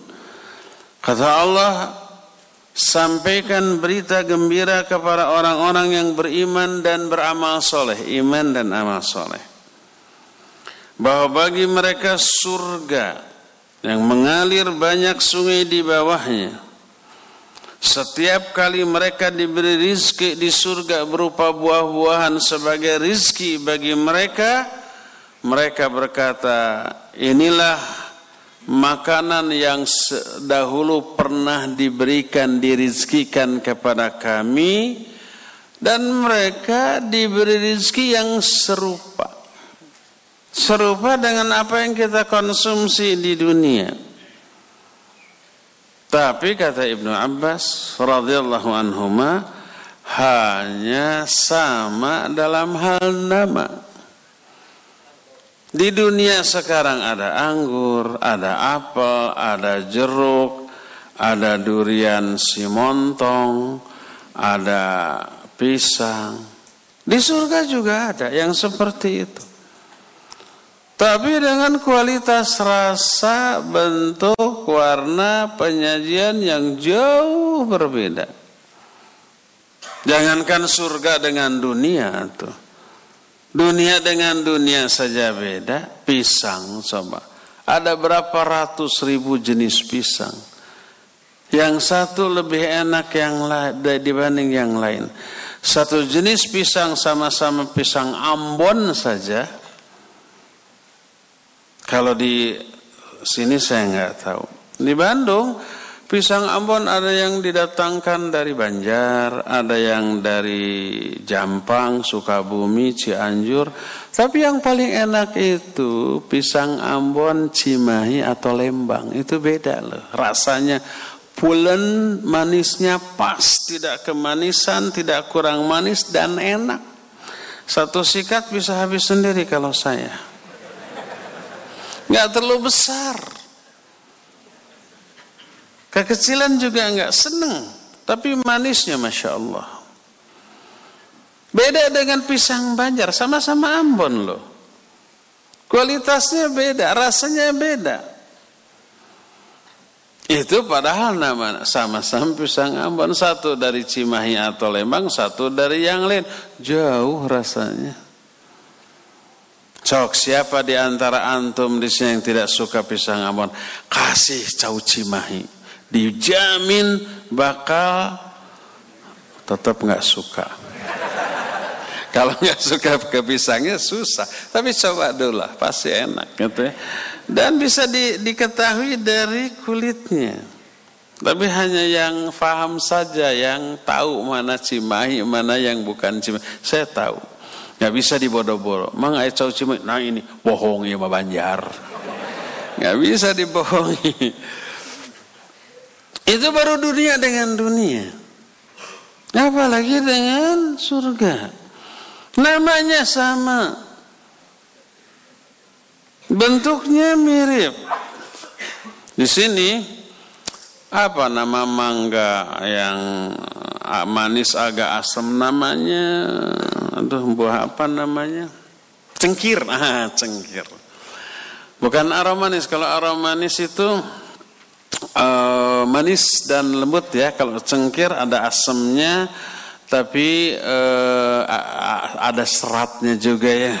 Kata Allah sampaikan berita gembira kepada orang-orang yang beriman dan beramal soleh iman dan amal soleh. Bahwa bagi mereka surga yang mengalir banyak sungai di bawahnya setiap kali mereka diberi rizki di surga berupa buah-buahan sebagai rizki bagi mereka mereka berkata, inilah makanan yang dahulu pernah diberikan, dirizkikan kepada kami, dan mereka diberi rizki yang serupa. Serupa dengan apa yang kita konsumsi di dunia. Tapi kata Ibnu Abbas radhiyallahu anhuma hanya sama dalam hal nama. Di dunia sekarang ada anggur, ada apel, ada jeruk, ada durian simontong, ada pisang. Di surga juga ada yang seperti itu. Tapi dengan kualitas rasa, bentuk, warna, penyajian yang jauh berbeda. Jangankan surga dengan dunia tuh. Dunia dengan dunia saja beda. Pisang coba. Ada berapa ratus ribu jenis pisang. Yang satu lebih enak yang dibanding yang lain. Satu jenis pisang sama-sama pisang Ambon saja. Kalau di sini saya nggak tahu. Di Bandung Pisang Ambon ada yang didatangkan dari Banjar, ada yang dari Jampang, Sukabumi, Cianjur. Tapi yang paling enak itu pisang Ambon, Cimahi atau Lembang. Itu beda loh. Rasanya pulen, manisnya pas, tidak kemanisan, tidak kurang manis dan enak. Satu sikat bisa habis sendiri kalau saya. Nggak terlalu besar. Kekecilan juga enggak seneng, tapi manisnya masya Allah. Beda dengan pisang banjar, sama-sama Ambon loh. Kualitasnya beda, rasanya beda. Itu padahal nama sama-sama pisang Ambon satu dari Cimahi atau Lembang, satu dari yang lain. Jauh rasanya. Cok, siapa di antara antum di sini yang tidak suka pisang Ambon? Kasih cau Cimahi dijamin bakal tetap nggak suka. Kalau nggak suka ke pisangnya susah, tapi coba dulu lah, pasti enak gitu ya. Dan bisa di, diketahui dari kulitnya. Tapi hanya yang faham saja, yang tahu mana cimahi, mana yang bukan cimahi. Saya tahu. Nggak bisa dibodoh-bodoh. Mang ayat cimahi, nah ini bohong ya Banjar. Nggak bisa dibohongi. Itu baru dunia dengan dunia. Apalagi dengan surga. Namanya sama. Bentuknya mirip. Di sini apa nama mangga yang ah, manis agak asam namanya? Aduh, buah apa namanya? Cengkir. Ah, cengkir. Bukan aromanis. Kalau aromanis itu uh, manis dan lembut ya. Kalau cengkir ada asamnya, tapi uh, ada seratnya juga ya.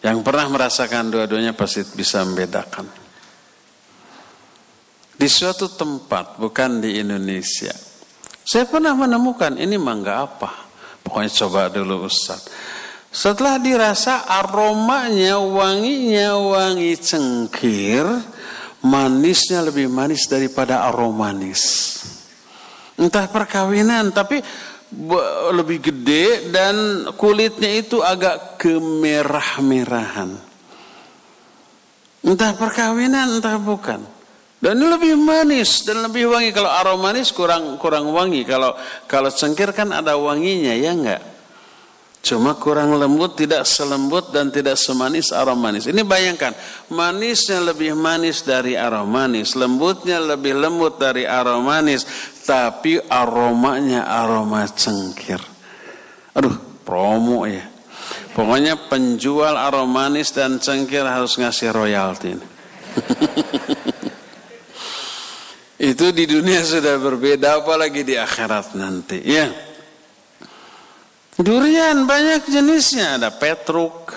Yang pernah merasakan dua-duanya pasti bisa membedakan. Di suatu tempat, bukan di Indonesia. Saya pernah menemukan ini mangga apa. Pokoknya coba dulu Ustaz. Setelah dirasa aromanya, wanginya wangi cengkir, manisnya lebih manis daripada aromanis. Entah perkawinan, tapi lebih gede dan kulitnya itu agak kemerah-merahan. Entah perkawinan, entah bukan. Dan ini lebih manis dan lebih wangi. Kalau aroma manis kurang kurang wangi. Kalau kalau cengkir kan ada wanginya ya enggak? Cuma kurang lembut, tidak selembut dan tidak semanis aroma manis. Ini bayangkan, manisnya lebih manis dari aroma manis, lembutnya lebih lembut dari aroma manis, tapi aromanya aroma cengkir. Aduh, promo ya. Pokoknya penjual aroma manis dan cengkir harus ngasih royalti. Itu di dunia sudah berbeda apalagi di akhirat nanti ya. Durian banyak jenisnya, ada petruk,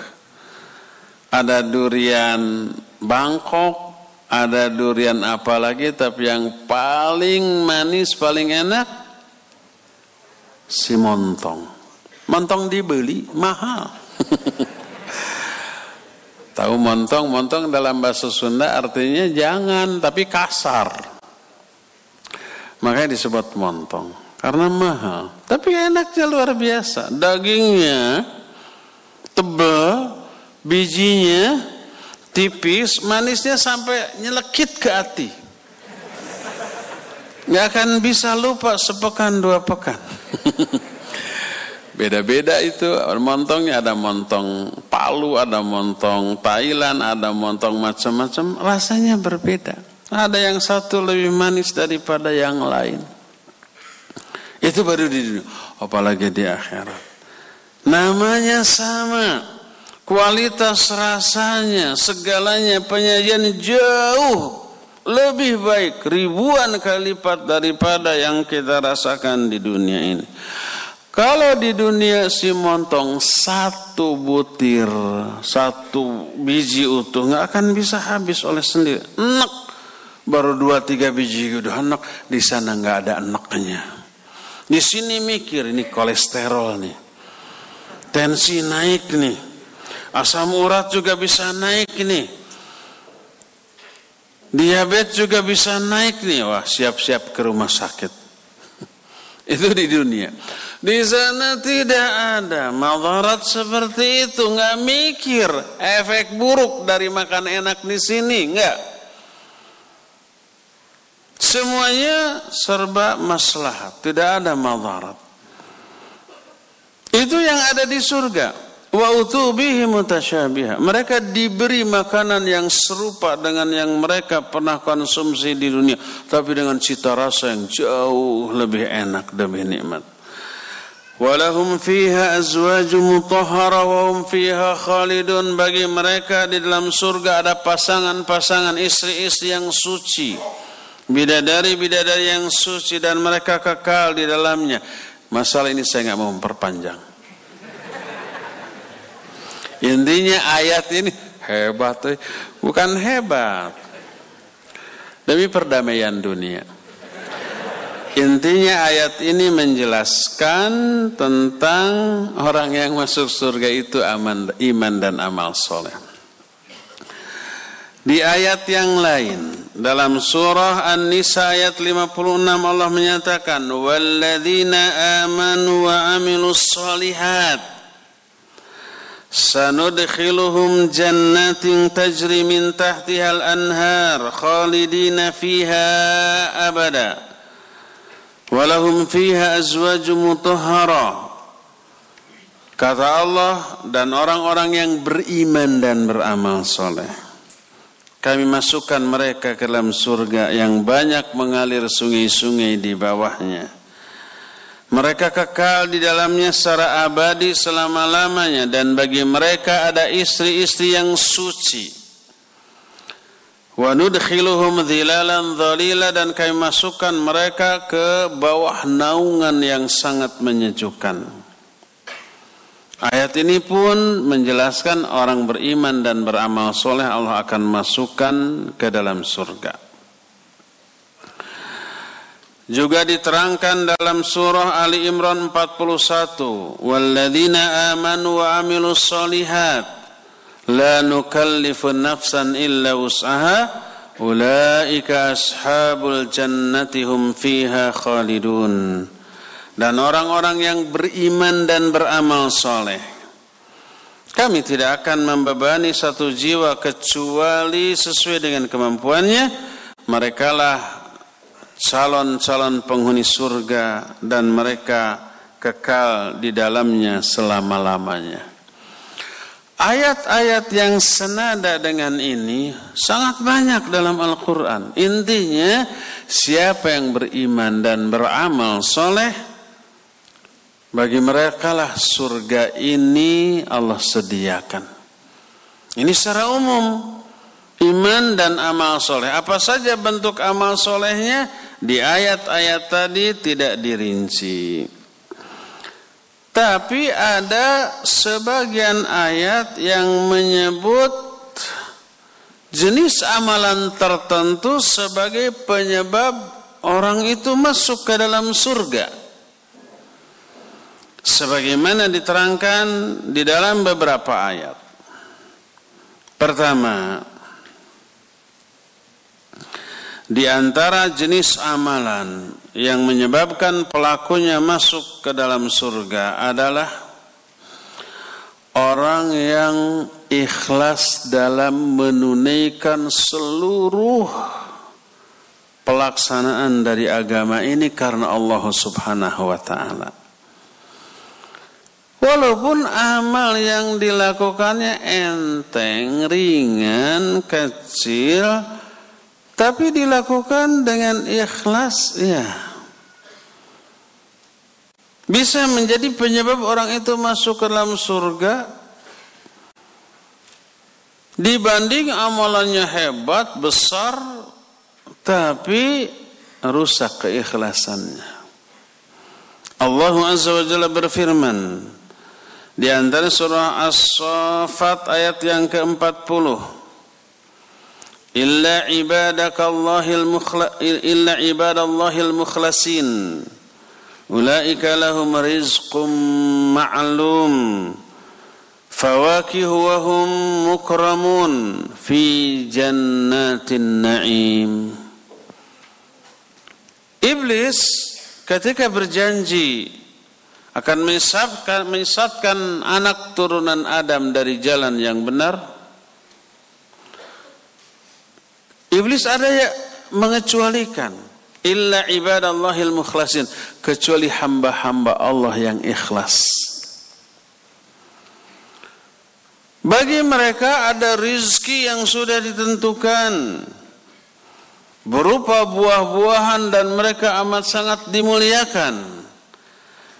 ada durian Bangkok, ada durian apa lagi tapi yang paling manis, paling enak si montong. Montong dibeli mahal. Tahu montong? Montong dalam bahasa Sunda artinya jangan tapi kasar. Makanya disebut montong. Karena mahal. Tapi enaknya luar biasa. Dagingnya tebal, bijinya tipis, manisnya sampai nyelekit ke hati. Gak akan bisa lupa sepekan dua pekan. Beda-beda itu montongnya ada montong Palu, ada montong Thailand, ada montong macam-macam, rasanya berbeda. Ada yang satu lebih manis daripada yang lain. Itu baru di dunia. Apalagi di akhirat. Namanya sama. Kualitas rasanya, segalanya penyajian jauh lebih baik ribuan kali lipat daripada yang kita rasakan di dunia ini. Kalau di dunia si montong satu butir, satu biji utuh nggak akan bisa habis oleh sendiri. Enak baru dua tiga biji udah enak di sana nggak ada enaknya di sini mikir ini kolesterol nih. Tensi naik nih. Asam urat juga bisa naik nih. Diabetes juga bisa naik nih. Wah siap-siap ke rumah sakit. Itu di dunia. Di sana tidak ada madarat seperti itu. Nggak mikir efek buruk dari makan enak di sini. Nggak Semuanya serba maslahat, tidak ada madarat. Itu yang ada di surga. Wa utubihi mutasyabiha. Mereka diberi makanan yang serupa dengan yang mereka pernah konsumsi di dunia, tapi dengan cita rasa yang jauh lebih enak, lebih nikmat. Walahum fiha azwaju mutahhara wa hum fiha khalidun bagi mereka di dalam surga ada pasangan-pasangan istri-istri yang suci bidadari-bidadari yang suci dan mereka kekal di dalamnya. Masalah ini saya nggak mau memperpanjang. Intinya ayat ini hebat, eh. bukan hebat. Demi perdamaian dunia. Intinya ayat ini menjelaskan tentang orang yang masuk surga itu aman, iman dan amal soleh. Di ayat yang lain dalam surah An-Nisa ayat 56 Allah menyatakan walladzina amanu wa amilus solihat sanudkhiluhum jannatin tajri min tahtiha al-anhar khalidina fiha abada. Walahum fiha azwaju mutahhara. Kata Allah dan orang-orang yang beriman dan beramal soleh kami masukkan mereka ke dalam surga yang banyak mengalir sungai-sungai di bawahnya. Mereka kekal di dalamnya secara abadi selama-lamanya dan bagi mereka ada istri-istri yang suci. Wa nudkhiluhum dhilalan dhalila dan kami masukkan mereka ke bawah naungan yang sangat menyejukkan. Ayat ini pun menjelaskan orang beriman dan beramal soleh Allah akan masukkan ke dalam surga. Juga diterangkan dalam surah Ali Imran 41, "Walladzina amanu wa amilus solihat la nukallifu nafsan illa wus'aha ulaika ashabul jannati hum fiha khalidun." Dan orang-orang yang beriman dan beramal soleh. Kami tidak akan membebani satu jiwa kecuali sesuai dengan kemampuannya. merekalah calon-calon penghuni surga dan mereka kekal di dalamnya selama-lamanya. Ayat-ayat yang senada dengan ini sangat banyak dalam Al-Quran. Intinya, siapa yang beriman dan beramal soleh, bagi mereka lah surga ini Allah sediakan. Ini secara umum, iman dan amal soleh. Apa saja bentuk amal solehnya, di ayat-ayat tadi tidak dirinci. Tapi ada sebagian ayat yang menyebut jenis amalan tertentu sebagai penyebab orang itu masuk ke dalam surga. Sebagaimana diterangkan di dalam beberapa ayat. Pertama, di antara jenis amalan yang menyebabkan pelakunya masuk ke dalam surga adalah orang yang ikhlas dalam menunaikan seluruh pelaksanaan dari agama ini karena Allah Subhanahu wa taala. Walaupun amal yang dilakukannya enteng, ringan, kecil, tapi dilakukan dengan ikhlas, ya. Bisa menjadi penyebab orang itu masuk ke dalam surga dibanding amalannya hebat, besar, tapi rusak keikhlasannya. Allah Azza wa Jalla berfirman di antara surah As-Safat ayat yang ke-40. Illa ibadakallahil mukhla illa ibadallahil mukhlasin. Ulaika lahum rizqum ma'lum. fawakihu wa hum mukramun fi jannatin na'im. Iblis ketika berjanji akan menyesatkan, menyesatkan anak turunan Adam dari jalan yang benar. Iblis ada yang mengecualikan. Illa ibadallahil mukhlasin. Kecuali hamba-hamba Allah yang ikhlas. Bagi mereka ada rizki yang sudah ditentukan. Berupa buah-buahan dan mereka amat sangat dimuliakan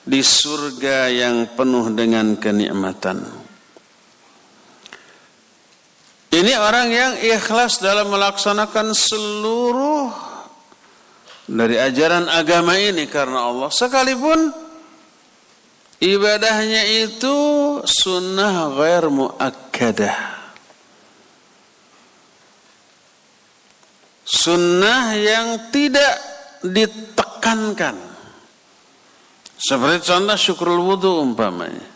di surga yang penuh dengan kenikmatan. Ini orang yang ikhlas dalam melaksanakan seluruh dari ajaran agama ini karena Allah. Sekalipun ibadahnya itu sunnah ghair muakkadah. Sunnah yang tidak ditekankan. Seperti contoh syukrul wudhu umpamanya.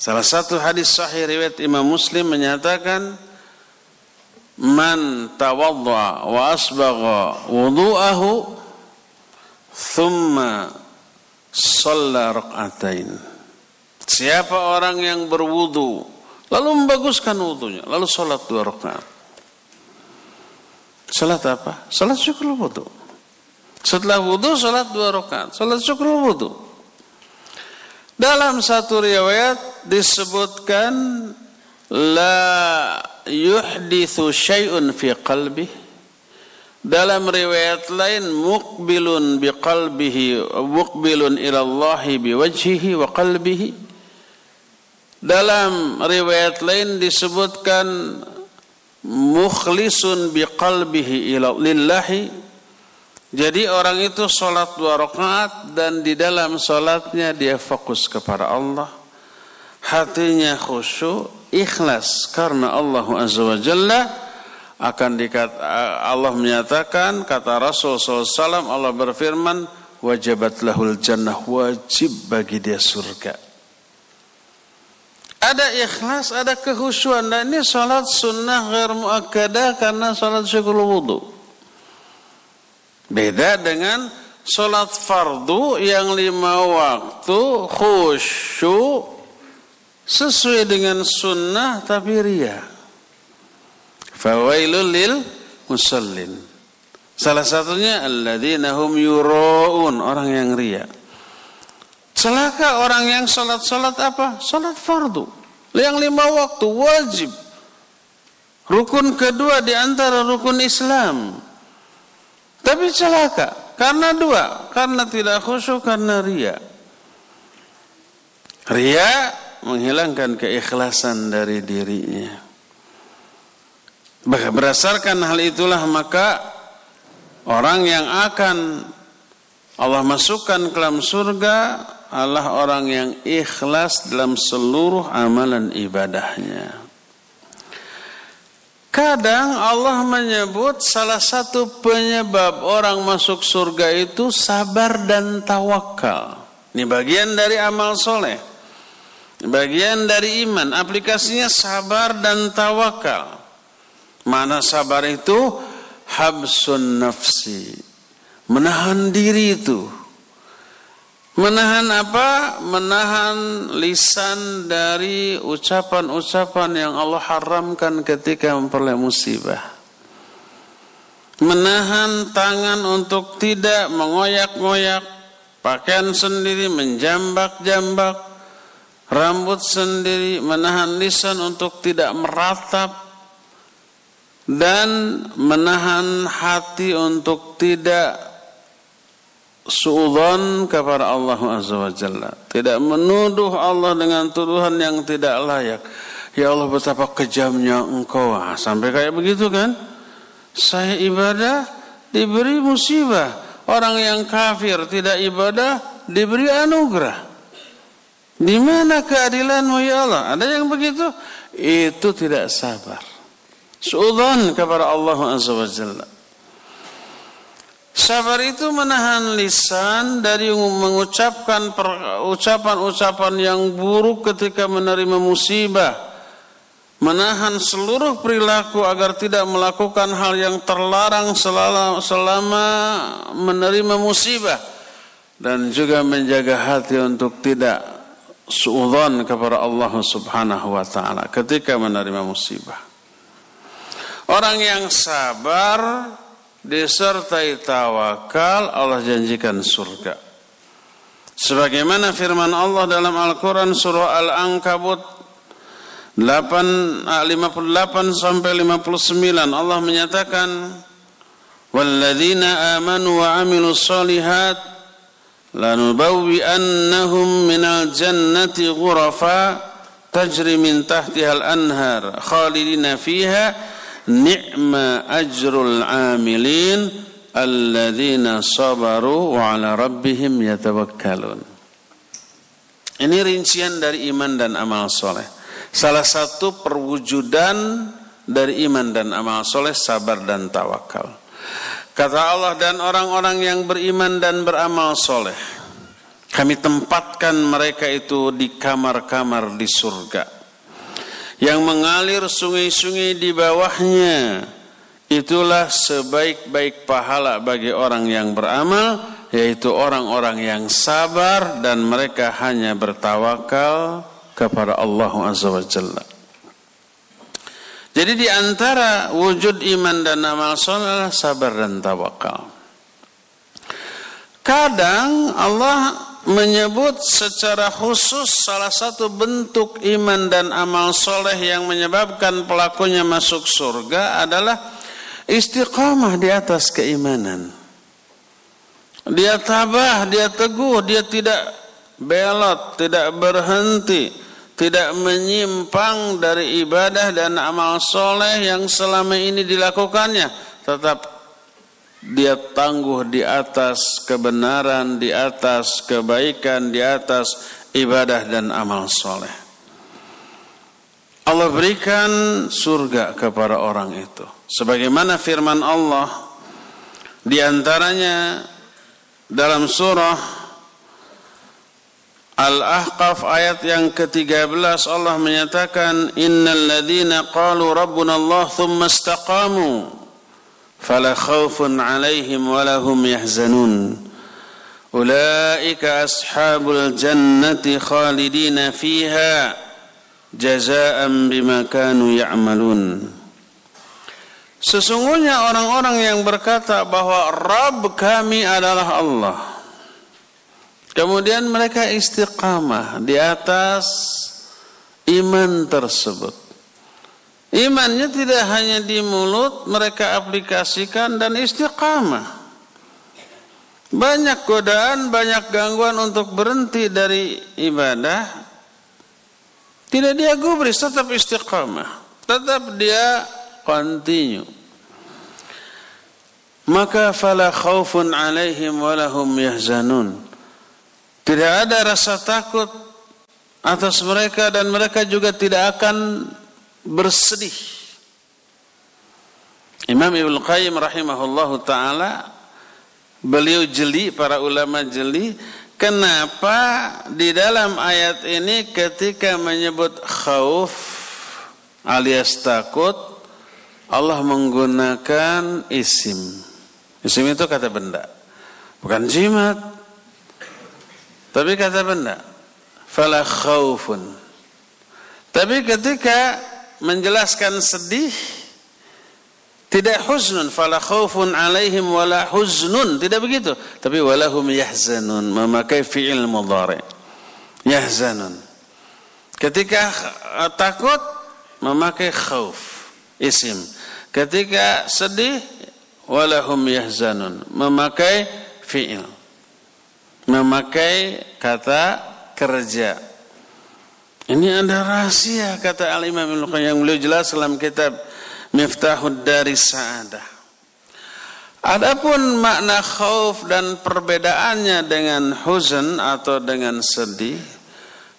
Salah satu hadis sahih riwayat Imam Muslim menyatakan man tawadda wa asbagha wudu'ahu thumma shalla rak'atain siapa orang yang berwudu lalu membaguskan wudunya lalu salat dua rakaat. Salat apa? Salat syukur wudu. Setelah wudu salat dua rakaat. Salat syukur wudu dalam satu riwayat disebutkan la yuhdithu syai'un fi qalbih. Dalam riwayat lain muqbilun bi qalbihi muqbilun ila Allah bi wajhihi wa qalbihi. Dalam riwayat lain disebutkan mukhlisun bi qalbihi ila lillahi jadi orang itu salat dua rakaat dan di dalam salatnya dia fokus kepada Allah. Hatinya khusyuk ikhlas karena Allah Azza wa Jalla. Akan dikata Allah menyatakan kata Rasul SAW Allah berfirman wajibat lahul jannah wajib bagi dia surga. Ada ikhlas ada kehusuan dan ini salat sunnah ghair muakkadah karena salat syukur wudu beda dengan salat fardu yang lima waktu khusyuk sesuai dengan sunnah tapi ria. Fawailul lil musallin. Salah satunya alladzina hum yuraun, orang yang ria. Celaka orang yang salat-salat apa? Salat fardu. Yang lima waktu wajib. Rukun kedua di antara rukun Islam. Tapi celaka karena dua, karena tidak khusyuk karena ria. Ria menghilangkan keikhlasan dari dirinya. Berdasarkan hal itulah maka Orang yang akan Allah masukkan ke dalam surga adalah orang yang ikhlas dalam seluruh amalan ibadahnya. Kadang Allah menyebut salah satu penyebab orang masuk surga itu sabar dan tawakal. Ini bagian dari amal soleh. Bagian dari iman. Aplikasinya sabar dan tawakal. Mana sabar itu? habsun nafsi menahan diri itu menahan apa? Menahan lisan dari ucapan-ucapan yang Allah haramkan ketika memperoleh musibah. Menahan tangan untuk tidak mengoyak-ngoyak pakaian sendiri menjambak-jambak rambut sendiri menahan lisan untuk tidak meratap dan menahan hati untuk tidak suudzon kepada Allah Azza wa Jalla. Tidak menuduh Allah dengan tuduhan yang tidak layak. Ya Allah betapa kejamnya engkau. Ah, sampai kayak begitu kan? Saya ibadah diberi musibah. Orang yang kafir tidak ibadah diberi anugerah. Di mana keadilanmu ya Allah? Ada yang begitu? Itu tidak sabar. Suudzon kepada Allah Azza wa Jalla. Sabar itu menahan lisan dari mengucapkan ucapan-ucapan yang buruk ketika menerima musibah. Menahan seluruh perilaku agar tidak melakukan hal yang terlarang selama, menerima musibah. Dan juga menjaga hati untuk tidak suudzon kepada Allah subhanahu wa ta'ala ketika menerima musibah. Orang yang sabar disertai tawakal Allah janjikan surga. Sebagaimana firman Allah dalam Al-Quran surah Al-Ankabut 8, 58 sampai 59 Allah menyatakan Walladzina amanu wa amilu salihat lanubawwi'annahum minal jannati ghurafa tajri min tahtihal anhar khalidina fiha ni'ma ajrul amilin alladzina sabaru wa ala rabbihim yatawakkalun. Ini rincian dari iman dan amal soleh. Salah satu perwujudan dari iman dan amal soleh sabar dan tawakal. Kata Allah dan orang-orang yang beriman dan beramal soleh. Kami tempatkan mereka itu di kamar-kamar di surga yang mengalir sungai-sungai di bawahnya itulah sebaik-baik pahala bagi orang yang beramal yaitu orang-orang yang sabar dan mereka hanya bertawakal kepada Allah Azza wa Jalla. Jadi di antara wujud iman dan amal soleh sabar dan tawakal. Kadang Allah menyebut secara khusus salah satu bentuk iman dan amal soleh yang menyebabkan pelakunya masuk surga adalah istiqamah di atas keimanan. Dia tabah, dia teguh, dia tidak belot, tidak berhenti, tidak menyimpang dari ibadah dan amal soleh yang selama ini dilakukannya. Tetap dia tangguh di atas kebenaran, di atas kebaikan, di atas ibadah dan amal soleh. Allah berikan surga kepada orang itu. Sebagaimana firman Allah di antaranya dalam surah Al-Ahqaf ayat yang ke-13 Allah menyatakan innal ladzina qalu rabbuna Allah thumma istaqamu فلا خوف عليهم ولا هم يحزنون أولئك أصحاب الجنة خالدين فيها جزاء بما كانوا يعملون Sesungguhnya orang-orang yang berkata bahwa Rabb kami adalah Allah. Kemudian mereka istiqamah di atas iman tersebut. Imannya tidak hanya di mulut, mereka aplikasikan dan istiqamah. Banyak godaan, banyak gangguan untuk berhenti dari ibadah. Tidak dia gubris, tetap istiqamah. Tetap dia continue. Maka fala khaufun alaihim walahum yahzanun. Tidak ada rasa takut atas mereka dan mereka juga tidak akan bersedih. Imam Ibnu Qayyim rahimahullahu taala beliau jeli para ulama jeli kenapa di dalam ayat ini ketika menyebut khauf alias takut Allah menggunakan isim. Isim itu kata benda. Bukan jimat. Tapi kata benda. Fala khaufun. Tapi ketika menjelaskan sedih tidak husnun fala khaufun alaihim wala huznun, tidak begitu. Tapi walahum yahzanun, memakai fi'il mudhari. Yahzanun. Ketika takut memakai khauf, isim. Ketika sedih walahum yahzanun, memakai fi'il. Memakai kata kerja. Ini ada rahasia kata Al-Imam yang beliau jelas dalam kitab miftahud dari sa'adah. Adapun makna khauf dan perbedaannya dengan huzn atau dengan sedih,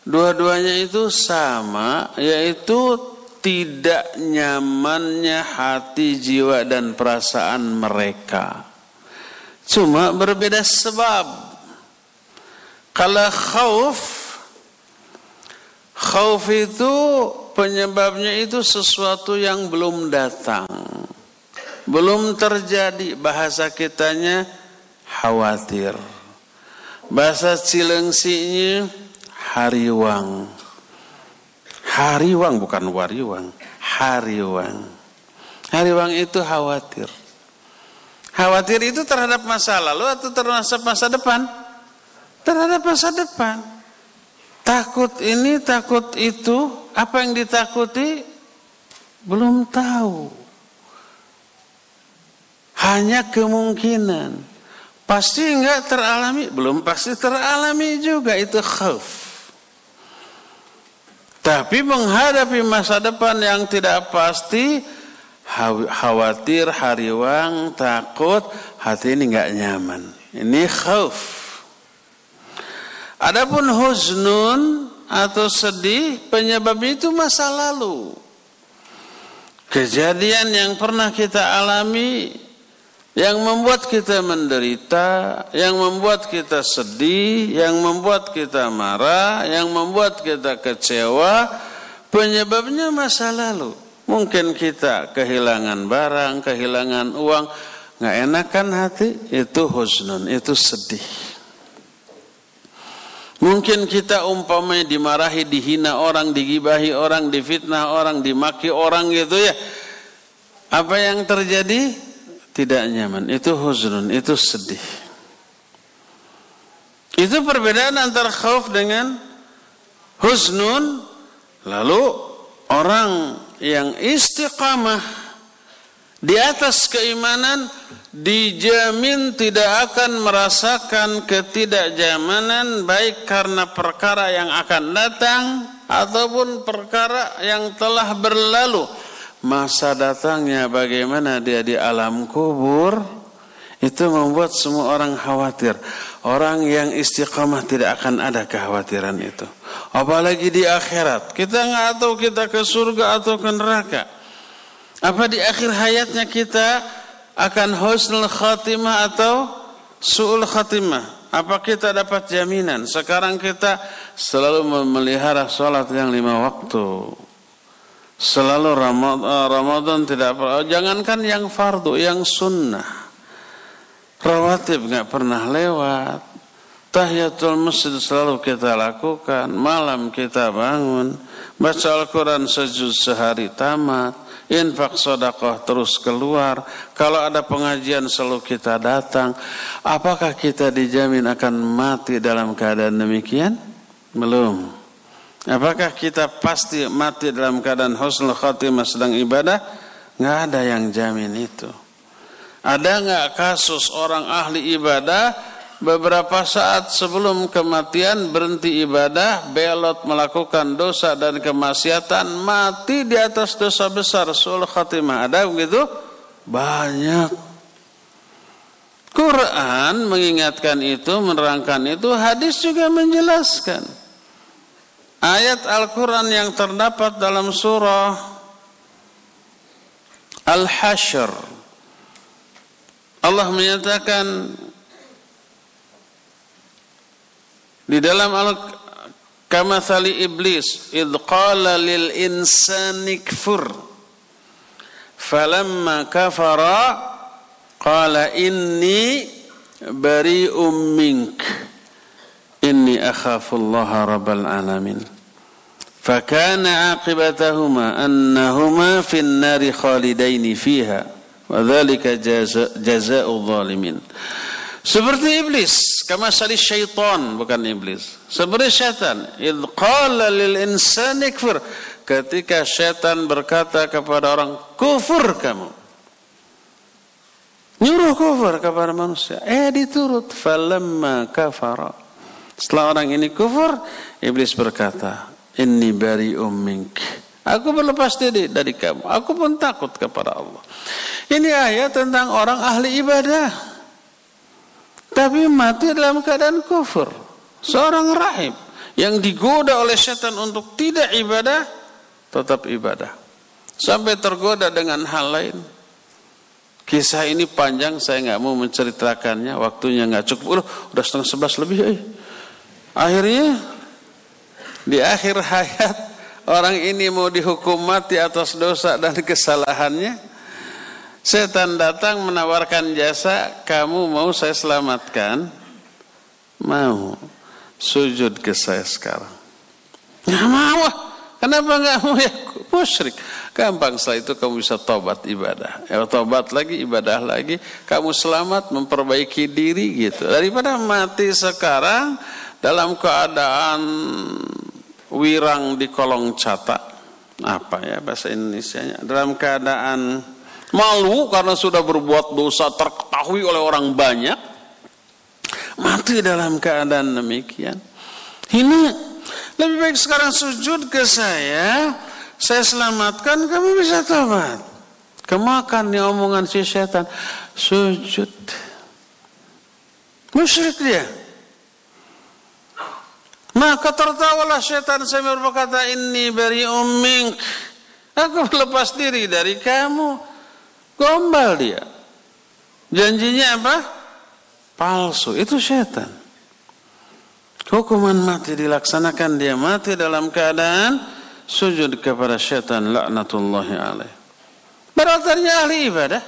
dua-duanya itu sama, yaitu tidak nyamannya hati, jiwa dan perasaan mereka. Cuma berbeda sebab. Kalau khauf, khauf itu penyebabnya itu sesuatu yang belum datang. Belum terjadi bahasa kitanya khawatir. Bahasa Cilengsinya hariwang. Hariwang bukan wariwang, hariwang. Hariwang itu khawatir. Khawatir itu terhadap masa lalu atau terhadap masa depan? Terhadap masa depan. Takut ini, takut itu, apa yang ditakuti belum tahu. Hanya kemungkinan. Pasti enggak teralami, belum pasti teralami juga itu khauf. Tapi menghadapi masa depan yang tidak pasti, khawatir, hariwang, takut, hati ini enggak nyaman. Ini khauf. Adapun huznun atau sedih penyebab itu masa lalu. Kejadian yang pernah kita alami yang membuat kita menderita, yang membuat kita sedih, yang membuat kita marah, yang membuat kita kecewa, penyebabnya masa lalu. Mungkin kita kehilangan barang, kehilangan uang, nggak enakan hati, itu husnun, itu sedih. Mungkin kita umpamanya dimarahi, dihina orang, digibahi orang, difitnah orang, dimaki orang gitu ya. Apa yang terjadi? Tidak nyaman. Itu huzrun, itu sedih. Itu perbedaan antara khauf dengan husnun. Lalu orang yang istiqamah di atas keimanan dijamin tidak akan merasakan ketidakjamanan baik karena perkara yang akan datang ataupun perkara yang telah berlalu. Masa datangnya bagaimana dia di alam kubur itu membuat semua orang khawatir. Orang yang istiqamah tidak akan ada kekhawatiran itu. Apalagi di akhirat. Kita nggak tahu kita ke surga atau ke neraka. Apa di akhir hayatnya kita akan husnul khatimah atau su'ul khatimah? Apa kita dapat jaminan? Sekarang kita selalu memelihara sholat yang lima waktu. Selalu Ramadan, Ramadan tidak jangankan yang fardu, yang sunnah. Rawatib nggak pernah lewat. Tahiyatul masjid selalu kita lakukan. Malam kita bangun. Baca Al-Quran sejuz sehari tamat infak sodakoh terus keluar. Kalau ada pengajian selalu kita datang. Apakah kita dijamin akan mati dalam keadaan demikian? Belum. Apakah kita pasti mati dalam keadaan husnul khatimah sedang ibadah? Nggak ada yang jamin itu. Ada nggak kasus orang ahli ibadah beberapa saat sebelum kematian berhenti ibadah, belot melakukan dosa dan kemaksiatan, mati di atas dosa besar, sul khatimah. Ada begitu? Banyak. Quran mengingatkan itu, menerangkan itu, hadis juga menjelaskan. Ayat Al-Quran yang terdapat dalam surah Al-Hashr Allah menyatakan di dalam al kamathali iblis id qala lil insani kfur falamma kafara qala inni bari'um mink inni akhafu Allah rabbal alamin فكان عاقبتهما أنهما في النار خالدين فيها Wadzalika jazaa'u zalimin. Seperti iblis, kama sali syaitan bukan iblis. Seperti syaitan, id qala lil insani kfur. Ketika syaitan berkata kepada orang, kufur kamu. Nyuruh kufur kepada manusia. Eh diturut. Falamma kafara. Setelah orang ini kufur, iblis berkata, Inni bari mink. Aku berlepas diri dari kamu. Aku pun takut kepada Allah. Ini ayat tentang orang ahli ibadah. Tapi mati dalam keadaan kufur. Seorang rahib yang digoda oleh setan untuk tidak ibadah, tetap ibadah. Sampai tergoda dengan hal lain. Kisah ini panjang, saya nggak mau menceritakannya. Waktunya nggak cukup. Udah, setengah sebelas lebih. Eh. Akhirnya di akhir hayat orang ini mau dihukum mati atas dosa dan kesalahannya. Setan datang menawarkan jasa, kamu mau saya selamatkan? Mau. Sujud ke saya sekarang. Nggak mau. Kenapa nggak mau ya? Musyrik. Gampang setelah itu kamu bisa tobat ibadah. Ya tobat lagi, ibadah lagi. Kamu selamat memperbaiki diri gitu. Daripada mati sekarang dalam keadaan wirang di kolong catak. Apa ya bahasa Indonesia-nya? Dalam keadaan malu karena sudah berbuat dosa terketahui oleh orang banyak mati dalam keadaan demikian. Ini lebih baik sekarang sujud ke saya saya selamatkan kamu bisa tobat kemakan nih omongan si setan. Sujud. Musyrik dia. Maka tertawalah setan sambil berkata ini bari ummink aku lepas diri dari kamu Gombal dia. Janjinya apa? Palsu. Itu setan. Hukuman mati dilaksanakan dia mati dalam keadaan sujud kepada setan laknatullahi alaih. Berarti ahli ibadah.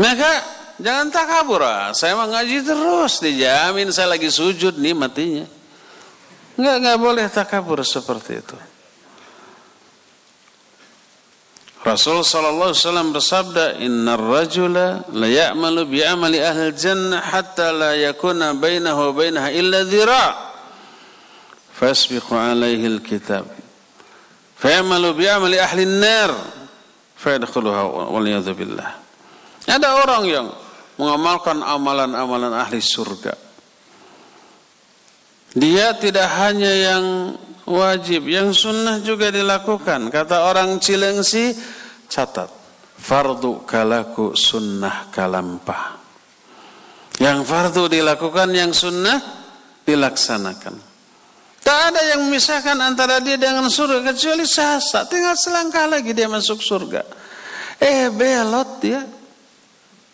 Maka jangan takabur. Ah. Saya mau ngaji terus dijamin saya lagi sujud nih matinya. Enggak enggak boleh takabur seperti itu. Rasul sallallahu alaihi wasallam bersabda, "Innar rajula la ya'malu bi amali ahli jannah hatta la yakuna bainahu wa bainaha illa dhira'." Fasbiqu alaihi alkitab. Fayamalu bi amali ahli an-nar fayadkhuluha wal billah. Ada orang yang mengamalkan amalan-amalan ahli surga. Dia tidak hanya yang wajib, yang sunnah juga dilakukan. Kata orang Cilengsi, catat. Fardu kalaku sunnah kalampah. Yang fardu dilakukan, yang sunnah dilaksanakan. Tak ada yang memisahkan antara dia dengan surga kecuali sasa. Tinggal selangkah lagi dia masuk surga. Eh belot dia.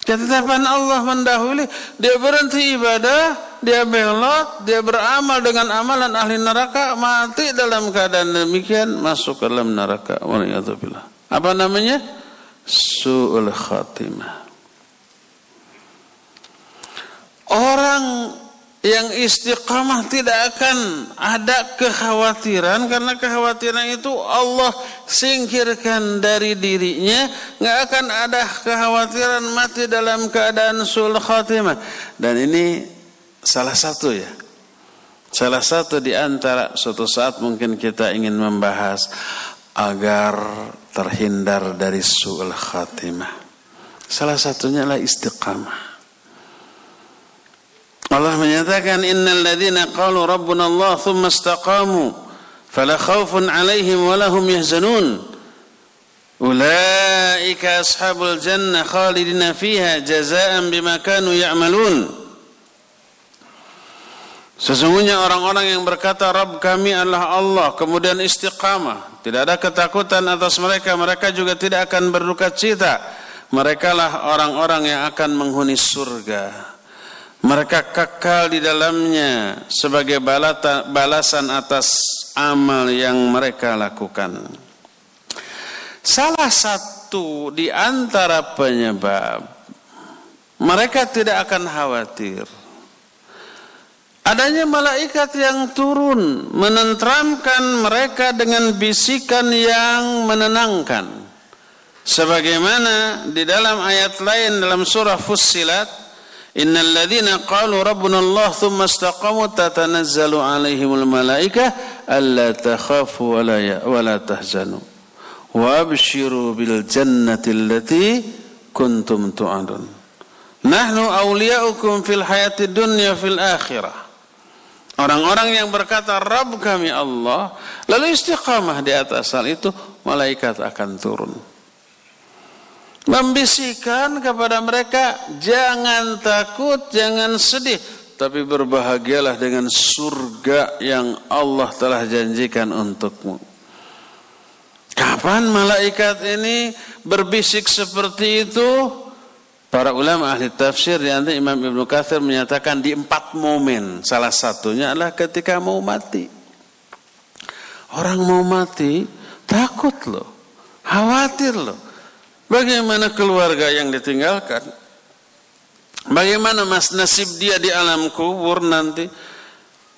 Ketetapan Allah mendahului, dia berhenti ibadah, dia belot, dia beramal dengan amalan ahli neraka, mati dalam keadaan demikian, masuk ke dalam neraka. Apa namanya? Su'ul khatimah. Orang yang istiqamah tidak akan ada kekhawatiran karena kekhawatiran itu Allah singkirkan dari dirinya nggak akan ada kekhawatiran mati dalam keadaan sul khatimah dan ini salah satu ya. Salah satu di antara suatu saat mungkin kita ingin membahas agar terhindar dari sul khatimah. Salah satunya adalah istiqamah. Allah menyatakan innal ladzina qalu rabbuna Allah thumma istaqamu fala khaufun 'alaihim wa lahum yahzanun. Ulaika ashabul jannah khalidina fiha jazaa'an bima kanu ya'malun Sesungguhnya orang-orang yang berkata Rabb kami adalah Allah kemudian istiqamah. Tidak ada ketakutan atas mereka. Mereka juga tidak akan berduka cita. Mereka lah orang-orang yang akan menghuni surga. Mereka kekal di dalamnya sebagai balasan atas amal yang mereka lakukan. Salah satu di antara penyebab mereka tidak akan khawatir adanya malaikat yang turun menentramkan mereka dengan bisikan yang menenangkan sebagaimana di dalam ayat lain dalam surah Fussilat Innal ladzina qalu rabbuna Allah thumma istaqamu tatanazzalu alaihimul malaika alla takhafu wa la wa la tahzanu wa abshiru bil jannati allati kuntum tu'adun. Nahnu awliya'ukum fil hayati dunya fil akhirah. Orang-orang yang berkata Rabb kami Allah lalu istiqamah di atas hal itu malaikat akan turun membisikkan kepada mereka jangan takut, jangan sedih, tapi berbahagialah dengan surga yang Allah telah janjikan untukmu. Kapan malaikat ini berbisik seperti itu? Para ulama ahli tafsir di Imam Ibnu Katsir menyatakan di empat momen. Salah satunya adalah ketika mau mati. Orang mau mati takut loh, khawatir loh. Bagaimana keluarga yang ditinggalkan? Bagaimana mas nasib dia di alam kubur nanti?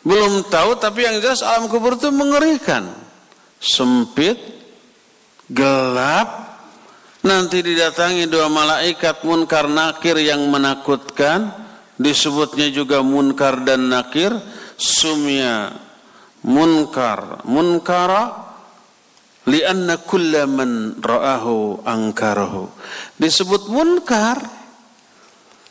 Belum tahu tapi yang jelas alam kubur itu mengerikan. Sempit, gelap, nanti didatangi dua malaikat munkar nakir yang menakutkan, disebutnya juga munkar dan nakir, sumya munkar, munkara lianna kulla man ra'ahu angkarahu disebut munkar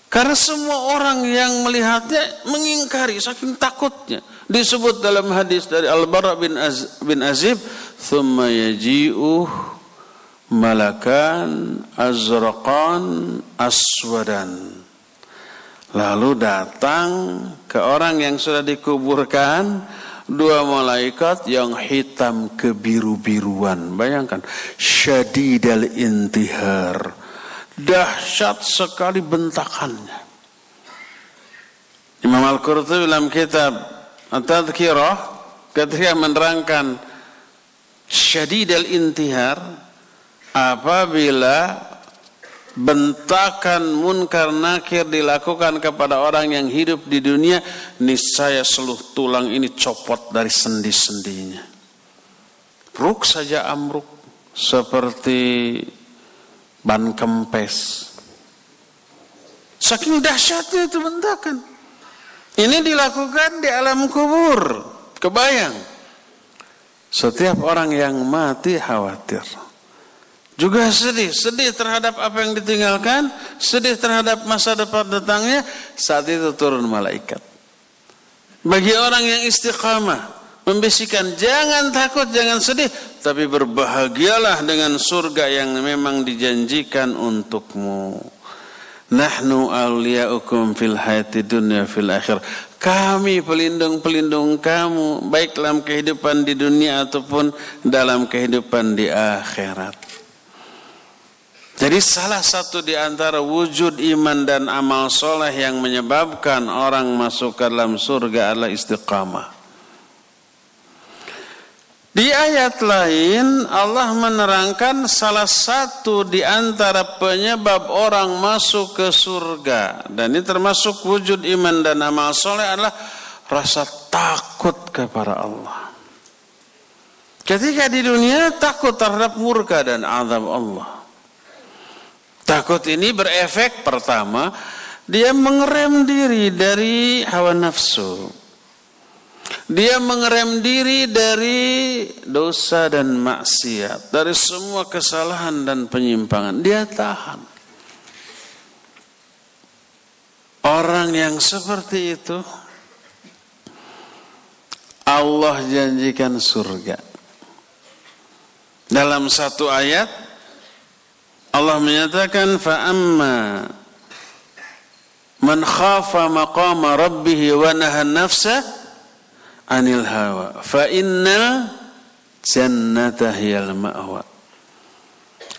karena semua orang yang melihatnya mengingkari saking takutnya. Disebut dalam hadis dari Al-Bara bin, Az, bin Azib malakan azraqan aswadan lalu datang ke orang yang sudah dikuburkan dua malaikat yang hitam kebiru-biruan. Bayangkan, syadidal intihar. Dahsyat sekali bentakannya. Imam Al-Qurtubi dalam kitab At-Tadhkirah ketika menerangkan syadidal intihar apabila bentakan munkar nakir dilakukan kepada orang yang hidup di dunia, niscaya seluruh tulang ini copot dari sendi-sendinya. Ruk saja amruk seperti ban kempes. Saking dahsyatnya itu bentakan. Ini dilakukan di alam kubur. Kebayang. Setiap orang yang mati khawatir. Juga sedih, sedih terhadap apa yang ditinggalkan, sedih terhadap masa depan datangnya, saat itu turun malaikat. Bagi orang yang istiqamah, membisikkan jangan takut, jangan sedih, tapi berbahagialah dengan surga yang memang dijanjikan untukmu. Nahnu awliya'ukum fil hayati dunya fil akhir. Kami pelindung-pelindung kamu baik dalam kehidupan di dunia ataupun dalam kehidupan di akhirat. Jadi salah satu di antara wujud iman dan amal soleh yang menyebabkan orang masuk ke dalam surga adalah istiqamah. Di ayat lain Allah menerangkan salah satu di antara penyebab orang masuk ke surga dan ini termasuk wujud iman dan amal soleh adalah rasa takut kepada Allah. Ketika di dunia takut terhadap murka dan azab Allah. Takut ini berefek pertama dia mengerem diri dari hawa nafsu. Dia mengerem diri dari dosa dan maksiat, dari semua kesalahan dan penyimpangan. Dia tahan. Orang yang seperti itu Allah janjikan surga. Dalam satu ayat Allah menyatakan fa'amma man khafa maqama rabbih wa nahan nafsa anil hawa fa innal jannata hiyal ma'wa.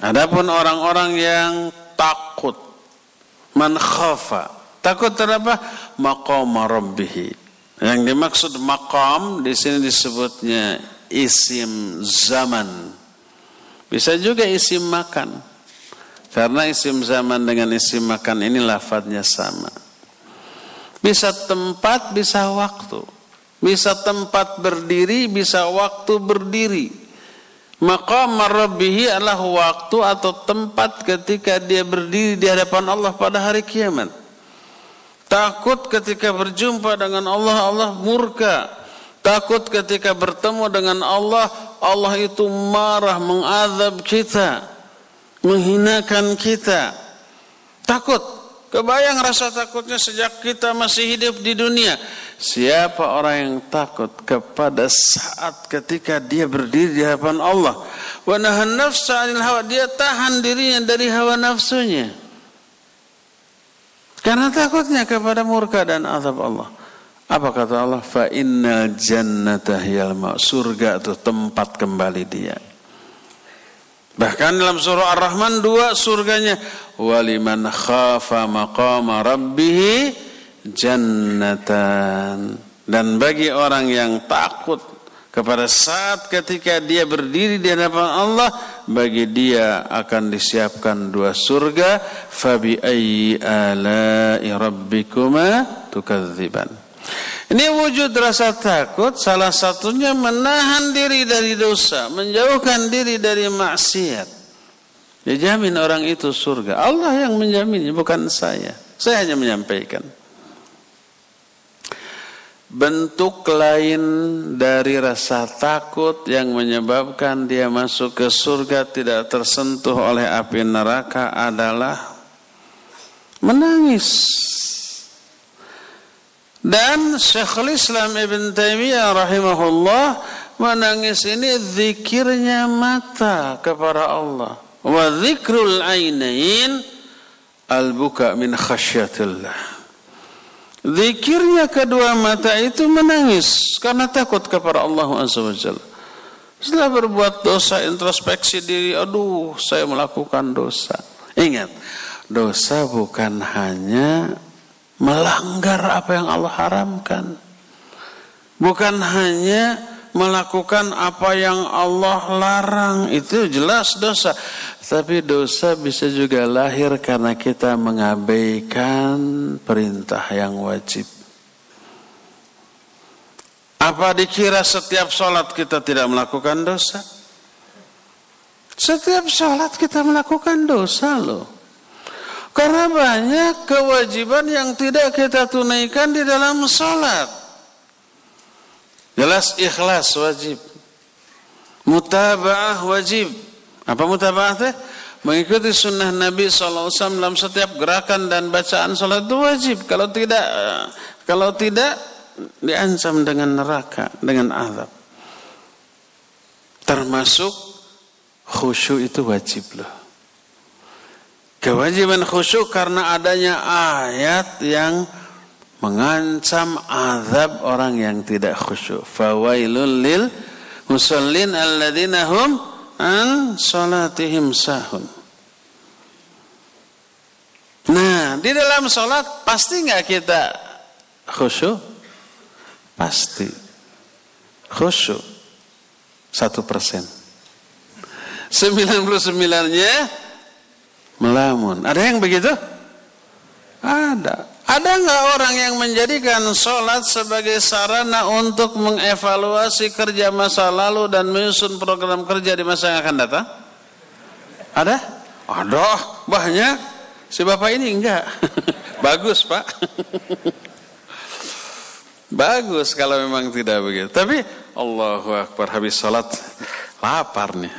Adapun orang-orang yang takut man khafa takut terhadap maqam rabbih yang dimaksud maqam di sini disebutnya isim zaman. Bisa juga isim makan karena isim zaman dengan isim makan ini lafadznya sama bisa tempat bisa waktu bisa tempat berdiri, bisa waktu berdiri. Maka marabbihi adalah waktu atau tempat ketika dia berdiri di hadapan Allah pada hari kiamat. Takut ketika berjumpa dengan Allah, Allah murka. Takut ketika bertemu dengan Allah, Allah itu marah, mengadab kita, menghinakan kita. Takut Kebayang rasa takutnya sejak kita masih hidup di dunia. Siapa orang yang takut kepada saat ketika dia berdiri di hadapan Allah. Dia tahan dirinya dari hawa nafsunya. Karena takutnya kepada murka dan azab Allah. Apa kata Allah? Fa innal jannata hiyal Surga itu tempat kembali dia. Bahkan dalam surah Ar-Rahman dua surganya. Waliman khafa maqama rabbih jannatan. Dan bagi orang yang takut kepada saat ketika dia berdiri di hadapan Allah bagi dia akan disiapkan dua surga. Fabi ayyi ala'i rabbikuma tukadziban ini wujud rasa takut salah satunya menahan diri dari dosa, menjauhkan diri dari maksiat. Dijamin orang itu surga. Allah yang menjaminnya bukan saya. Saya hanya menyampaikan. Bentuk lain dari rasa takut yang menyebabkan dia masuk ke surga tidak tersentuh oleh api neraka adalah menangis dan Syekhul Islam Ibn Taimiyah rahimahullah menangis ini zikirnya mata kepada Allah. Wa zikrul ainain al-buka min khasyatillah. Zikirnya kedua mata itu menangis karena takut kepada Allah Azza wa Jalla. Setelah berbuat dosa introspeksi diri, aduh saya melakukan dosa. Ingat, dosa bukan hanya melanggar apa yang Allah haramkan. Bukan hanya melakukan apa yang Allah larang, itu jelas dosa. Tapi dosa bisa juga lahir karena kita mengabaikan perintah yang wajib. Apa dikira setiap sholat kita tidak melakukan dosa? Setiap sholat kita melakukan dosa loh. Karena banyak kewajiban yang tidak kita tunaikan di dalam sholat. Jelas ikhlas wajib. Mutaba'ah wajib. Apa mutaba'ah teh? Mengikuti sunnah Nabi SAW dalam setiap gerakan dan bacaan sholat itu wajib. Kalau tidak, kalau tidak diancam dengan neraka, dengan azab. Termasuk khusyuk itu wajib loh. Kewajiban khusyuk karena adanya ayat yang mengancam azab orang yang tidak khusyuk. Fawailul lil musallin alladzina hum an salatihim sahun. Nah, di dalam salat pasti nggak kita khusyuk? Pasti. Khusyuk. Satu persen. 99-nya melamun. Ada yang begitu? Ada. Ada nggak orang yang menjadikan sholat sebagai sarana untuk mengevaluasi kerja masa lalu dan menyusun program kerja di masa yang akan datang? Ada? Ada, banyak. Si bapak ini enggak. Bagus pak. Bagus kalau memang tidak begitu. Tapi Allahu Akbar habis sholat lapar nih.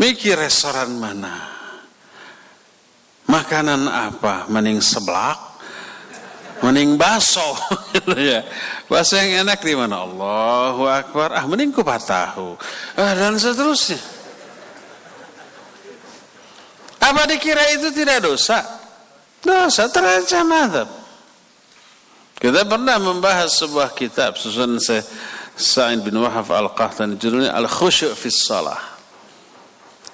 Mikir restoran mana? Makanan apa? Mending seblak? Mending baso? gitu ya. Baso yang enak di mana? Allahu Akbar. Ah mending kupat tahu. Ah, dan seterusnya. Apa dikira itu tidak dosa? Dosa terancam adab. Kita pernah membahas sebuah kitab susunan Sa'id bin Wahab Al-Qahtani judulnya Al-Khusyu' fi Salah.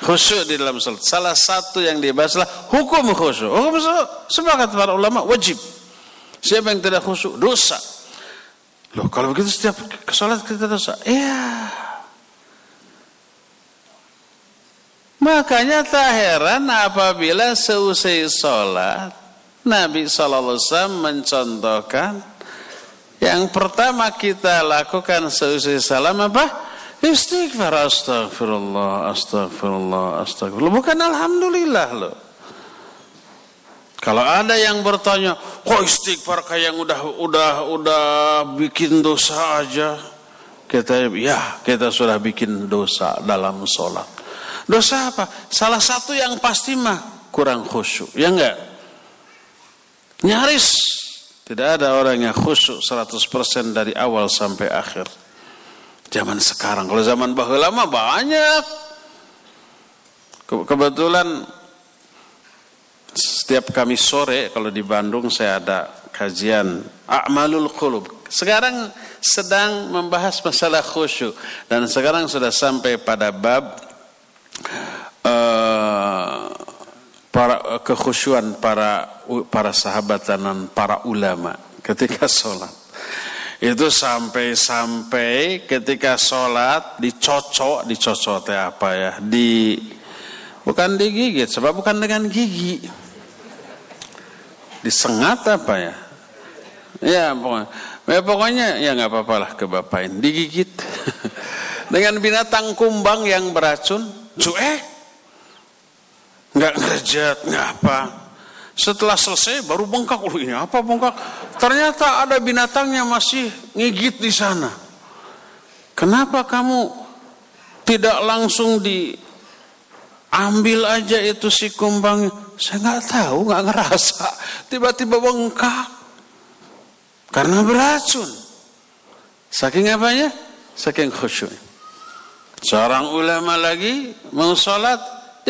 Khusyuk di dalam salat. Salah satu yang dibahas adalah hukum khusyuk. Hukum khusyuk sepakat para ulama wajib. Siapa yang tidak khusyuk dosa. Loh kalau begitu setiap salat kita dosa. Iya. Makanya tak heran apabila seusai sholat Nabi SAW mencontohkan yang pertama kita lakukan seusai salam apa? Istighfar astagfirullah, astagfirullah, astagfirullah. Bukan alhamdulillah loh. Kalau ada yang bertanya, kok istighfar kayak yang udah udah udah bikin dosa aja? Kita ya, kita sudah bikin dosa dalam sholat. Dosa apa? Salah satu yang pasti mah kurang khusyuk, ya enggak? Nyaris tidak ada orang yang khusyuk 100% dari awal sampai akhir. Zaman sekarang, kalau zaman bahula lama banyak. Kebetulan setiap kami sore kalau di Bandung saya ada kajian A'malul Qulub. Sekarang sedang membahas masalah khusyuk dan sekarang sudah sampai pada bab uh, para kekhusyuan para para sahabat dan para ulama ketika sholat itu sampai-sampai ketika sholat dicocok dicocok apa ya? Di bukan digigit sebab bukan dengan gigi. Disengat apa ya? Ya pokoknya ya, pokoknya ya nggak apa-apa lah kebapain digigit. Dengan binatang kumbang yang beracun cuek. Nggak ngerjat, nggak apa. Setelah selesai baru bengkak. Oh ini apa bengkak? Ternyata ada binatangnya masih ngigit di sana. Kenapa kamu tidak langsung diambil aja itu si kumbang? Saya nggak tahu, nggak ngerasa. Tiba-tiba bengkak karena beracun. Saking apanya? Saking khusyuk. Seorang ulama lagi mau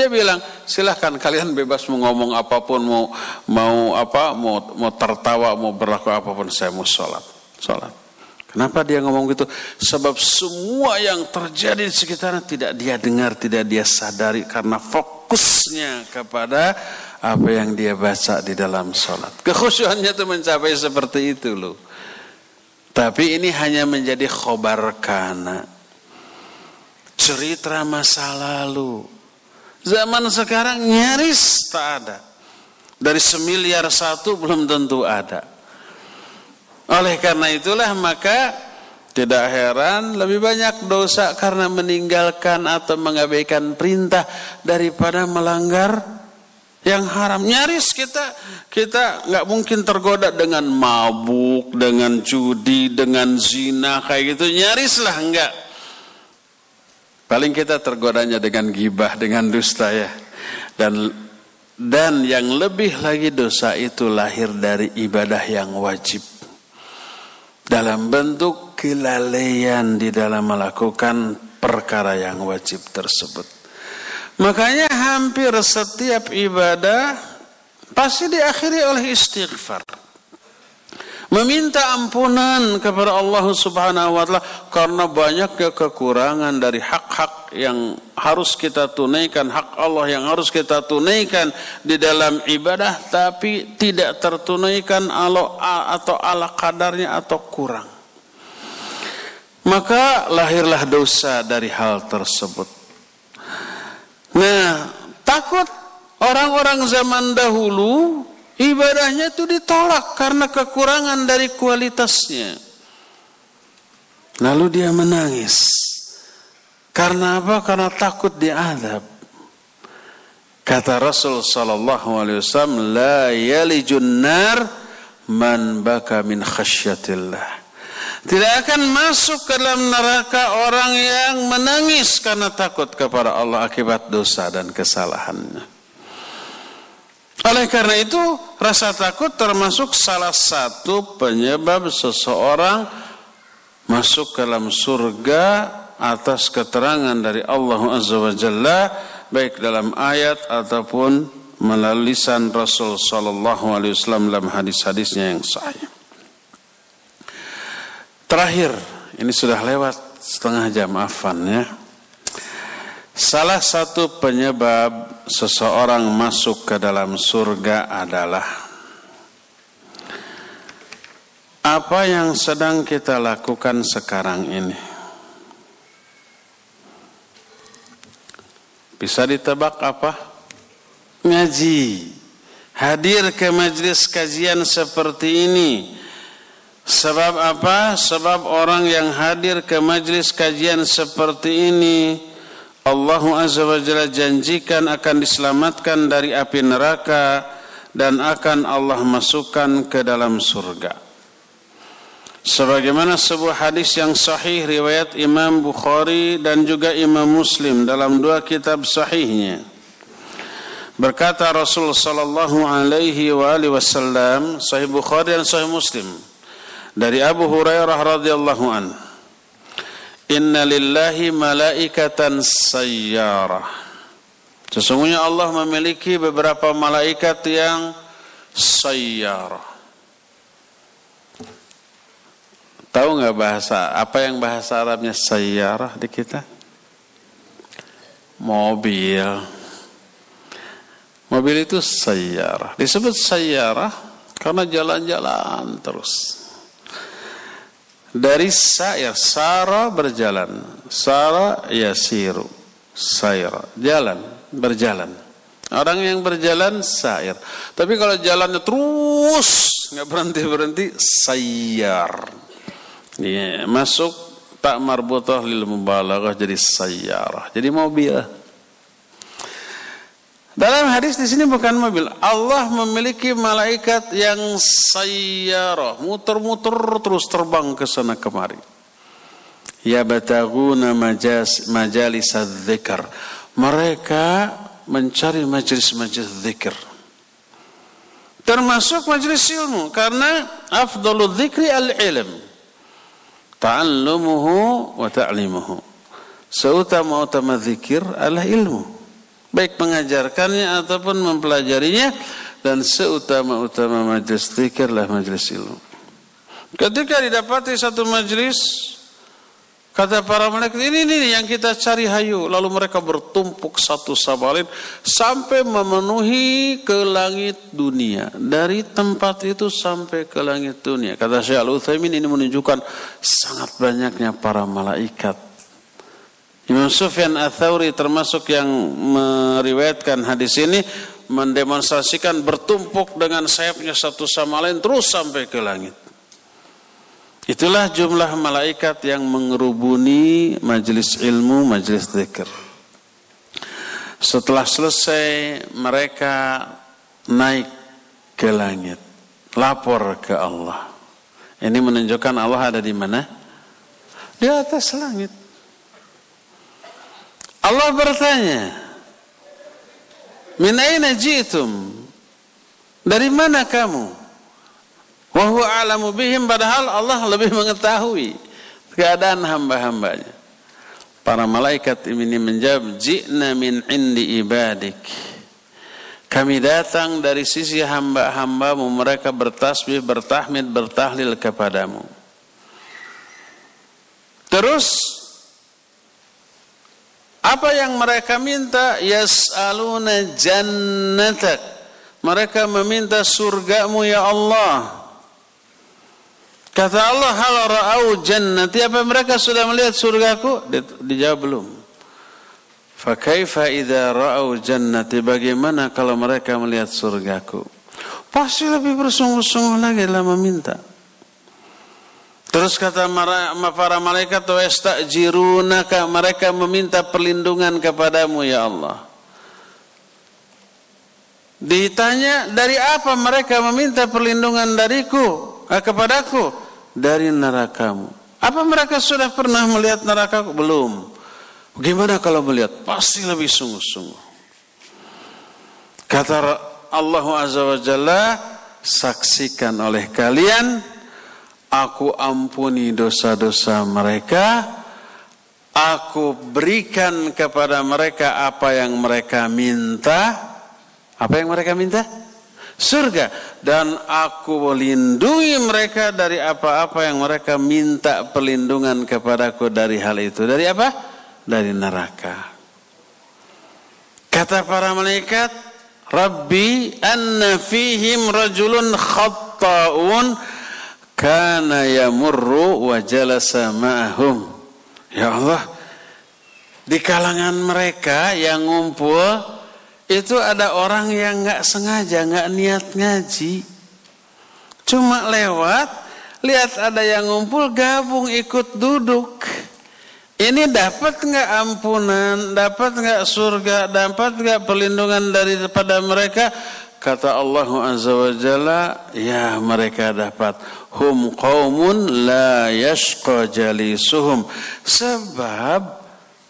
dia bilang, silahkan kalian bebas mau ngomong apa pun, mau mau apa, mau mau tertawa, mau berlaku apa pun, saya mau sholat, sholat. Kenapa dia ngomong gitu? Sebab semua yang terjadi di sekitarnya tidak dia dengar, tidak dia sadari karena fokusnya kepada apa yang dia baca di dalam sholat. Kekhusyuannya itu mencapai seperti itu loh. Tapi ini hanya menjadi khobar kana. Cerita masa lalu Zaman sekarang nyaris tak ada. Dari semiliar satu belum tentu ada. Oleh karena itulah maka tidak heran lebih banyak dosa karena meninggalkan atau mengabaikan perintah daripada melanggar yang haram. Nyaris kita kita nggak mungkin tergoda dengan mabuk, dengan judi, dengan zina kayak gitu. Nyaris lah enggak. Paling kita tergodanya dengan gibah, dengan dusta ya. Dan dan yang lebih lagi dosa itu lahir dari ibadah yang wajib. Dalam bentuk kelalaian di dalam melakukan perkara yang wajib tersebut. Makanya hampir setiap ibadah pasti diakhiri oleh istighfar meminta ampunan kepada Allah Subhanahu wa taala karena banyaknya kekurangan dari hak-hak yang harus kita tunaikan, hak Allah yang harus kita tunaikan di dalam ibadah tapi tidak tertunaikan atau ala kadarnya atau kurang. Maka lahirlah dosa dari hal tersebut. Nah, takut orang-orang zaman dahulu ibadahnya itu ditolak karena kekurangan dari kualitasnya. Lalu dia menangis. Karena apa? Karena takut diadab. Kata Rasul sallallahu alaihi wasallam, "La yalijun nar man baka min khasyatillah." Tidak akan masuk ke dalam neraka orang yang menangis karena takut kepada Allah akibat dosa dan kesalahannya. Oleh karena itu, rasa takut termasuk salah satu penyebab seseorang masuk ke dalam surga atas keterangan dari Allah Azza wa Jalla baik dalam ayat ataupun melalui lisan Rasul sallallahu alaihi wasallam dalam hadis-hadisnya yang sahih. Terakhir, ini sudah lewat setengah jam afan ya. Salah satu penyebab seseorang masuk ke dalam surga adalah apa yang sedang kita lakukan sekarang ini. Bisa ditebak apa? Ngaji. Hadir ke majlis kajian seperti ini Sebab apa? Sebab orang yang hadir ke majlis kajian seperti ini Allah Azza wa Jalla janjikan akan diselamatkan dari api neraka dan akan Allah masukkan ke dalam surga. Sebagaimana sebuah hadis yang sahih riwayat Imam Bukhari dan juga Imam Muslim dalam dua kitab sahihnya. Berkata Rasul sallallahu alaihi wa alihi wasallam, sahih Bukhari dan sahih Muslim dari Abu Hurairah radhiyallahu an Inna lillahi malaikatan sayyarah Sesungguhnya Allah memiliki beberapa malaikat yang sayyarah Tahu nggak bahasa apa yang bahasa Arabnya sayyarah di kita? Mobil. Mobil itu sayyarah. Disebut sayyarah karena jalan-jalan terus. Dari sair, sara berjalan. Sara yasiru. Saira, jalan, berjalan. Orang yang berjalan sair. Tapi kalau jalannya terus nggak berhenti berhenti sayar. Ya, masuk tak marbutah lil mubalaghah jadi sayyarah. Jadi mobil. Dalam hadis di sini bukan mobil. Allah memiliki malaikat yang sayyarah, muter-muter terus terbang ke sana kemari. Ya bataguna majas majalis dzikr. Mereka mencari majlis-majlis zikir. Termasuk majlis ilmu karena afdalu dzikri al-ilm. Ta'allumuhu wa ta'limuhu. Seutama-utama zikir adalah ilmu baik mengajarkannya ataupun mempelajarinya dan seutama-utama majlis zikirlah majlis ilmu. Ketika didapati satu majlis kata para malaikat ini ini yang kita cari hayu. Lalu mereka bertumpuk satu sama lain sampai memenuhi ke langit dunia. Dari tempat itu sampai ke langit dunia. Kata Syekh Al-Utsaimin ini menunjukkan sangat banyaknya para malaikat Imam Sufyan Ats-Tsauri termasuk yang meriwayatkan hadis ini mendemonstrasikan bertumpuk dengan sayapnya satu sama lain terus sampai ke langit. Itulah jumlah malaikat yang mengerubuni majelis ilmu, majelis zikir. Setelah selesai mereka naik ke langit, lapor ke Allah. Ini menunjukkan Allah ada di mana? Di atas langit. Allah bertanya, "Min aina jitum?" Dari mana kamu? Wa huwa a'lamu bihim padahal Allah lebih mengetahui keadaan hamba-hambanya. Para malaikat ini menjawab, "Ji'na min indi ibadik." Kami datang dari sisi hamba-hambamu mereka bertasbih, bertahmid, bertahlil kepadamu. Terus apa yang mereka minta? Yas'aluna jannatak. Mereka meminta surgamu ya Allah. Kata Allah, hal ra'au jannati, apa mereka sudah melihat surgaku? Dijawab belum. Fakaifa idza ra'au jannati, bagaimana kalau mereka melihat surgaku? Pasti lebih bersungguh-sungguh lagi dalam meminta. Terus kata para malaikat wastajirunaka mereka meminta perlindungan kepadamu ya Allah. Ditanya dari apa mereka meminta perlindungan dariku eh, kepadaku dari nerakamu. Apa mereka sudah pernah melihat nerakaku? Belum. Bagaimana kalau melihat? Pasti lebih sungguh-sungguh. Kata Allah Azza wa Jalla, saksikan oleh kalian aku ampuni dosa-dosa mereka, aku berikan kepada mereka apa yang mereka minta. Apa yang mereka minta? Surga. Dan aku melindungi mereka dari apa-apa yang mereka minta perlindungan kepadaku dari hal itu. Dari apa? Dari neraka. Kata para malaikat, Rabbi anna fihim rajulun khatta'un kana yamurru wa jalasa ma'ahum. Ya Allah, di kalangan mereka yang ngumpul itu ada orang yang nggak sengaja, nggak niat ngaji. Cuma lewat, lihat ada yang ngumpul, gabung ikut duduk. Ini dapat nggak ampunan, dapat nggak surga, dapat nggak perlindungan daripada mereka? Kata Allah Azza wa Jalla, ya mereka dapat. Hum qawmun la yashqa jalisuhum. Sebab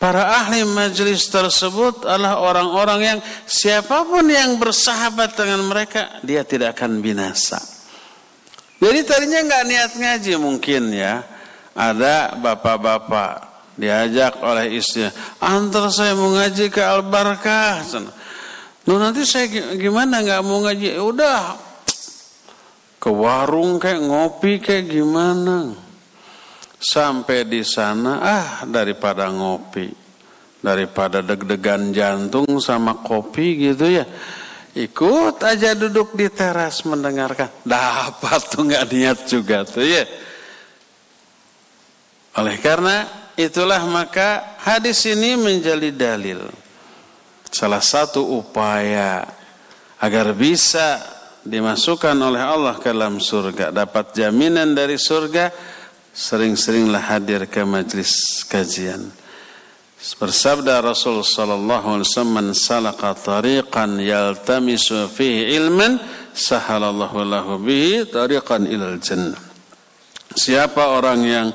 para ahli majlis tersebut adalah orang-orang yang siapa pun yang bersahabat dengan mereka, dia tidak akan binasa. Jadi tadinya nggak niat ngaji mungkin ya. Ada bapak-bapak diajak oleh istrinya, antar saya mau ngaji ke Al-Barkah. Loh nanti saya gimana nggak mau ngaji? Ya udah ke warung kayak ngopi kayak gimana? Sampai di sana ah daripada ngopi, daripada deg-degan jantung sama kopi gitu ya. Ikut aja duduk di teras mendengarkan. Dapat tuh nggak niat juga tuh ya. Oleh karena itulah maka hadis ini menjadi dalil salah satu upaya agar bisa dimasukkan oleh Allah ke dalam surga, dapat jaminan dari surga, sering-seringlah hadir ke majlis kajian. Bersabda Rasul sallallahu alaihi wasallam, "Man salaka tariqan yaltamisu fihi ilman, sahalallahu lahu bihi tariqan ilal jannah." Siapa orang yang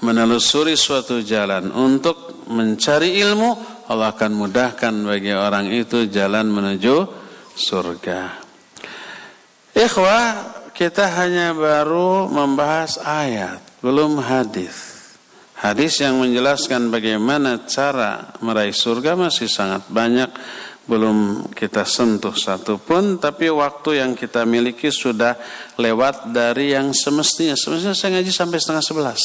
menelusuri suatu jalan untuk mencari ilmu, Allah akan mudahkan bagi orang itu jalan menuju surga. Ikhwah, kita hanya baru membahas ayat, belum hadis. Hadis yang menjelaskan bagaimana cara meraih surga masih sangat banyak, belum kita sentuh satu pun, tapi waktu yang kita miliki sudah lewat dari yang semestinya. Semestinya saya ngaji sampai setengah sebelas.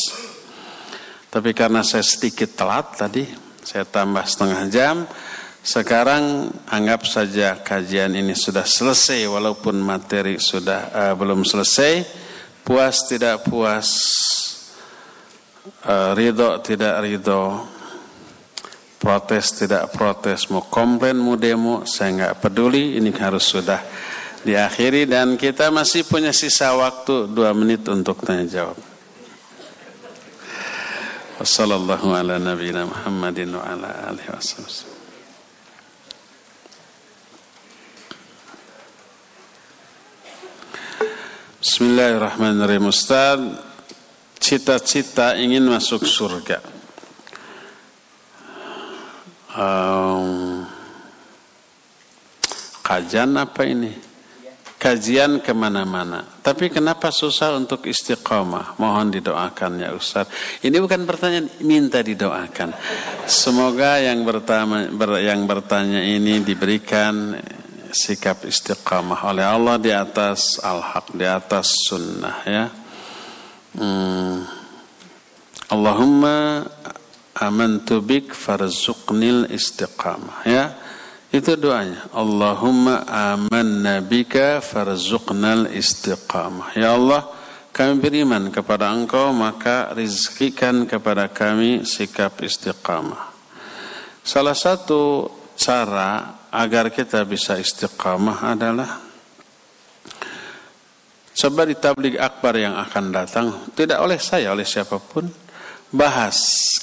Tapi karena saya sedikit telat tadi, saya tambah setengah jam. Sekarang anggap saja kajian ini sudah selesai walaupun materi sudah uh, belum selesai. Puas tidak puas, uh, ridho tidak ridho, protes tidak protes, mau komplain mau demo, saya nggak peduli. Ini harus sudah diakhiri dan kita masih punya sisa waktu dua menit untuk tanya jawab. وصلى الله على نبينا محمد وعلى آله وسلم Bismillahirrahmanirrahim Ustaz Cita-cita ingin masuk surga um, Kajian apa ini? Kajian ke mana-mana. Tapi kenapa susah untuk istiqomah? Mohon didoakan ya Ustaz. Ini bukan pertanyaan, minta didoakan. Semoga yang bertanya, ber, yang bertanya ini diberikan sikap istiqamah oleh Allah di atas al-haq, di atas sunnah ya. Hmm. Allahumma amantu bik farzuqnil istiqamah ya. Itu doanya. Allahumma amanna bika farzuqnal istiqamah. Ya Allah, kami beriman kepada engkau maka rizkikan kepada kami sikap istiqamah. Salah satu cara agar kita bisa istiqamah adalah coba di tablik akbar yang akan datang tidak oleh saya oleh siapa pun bahas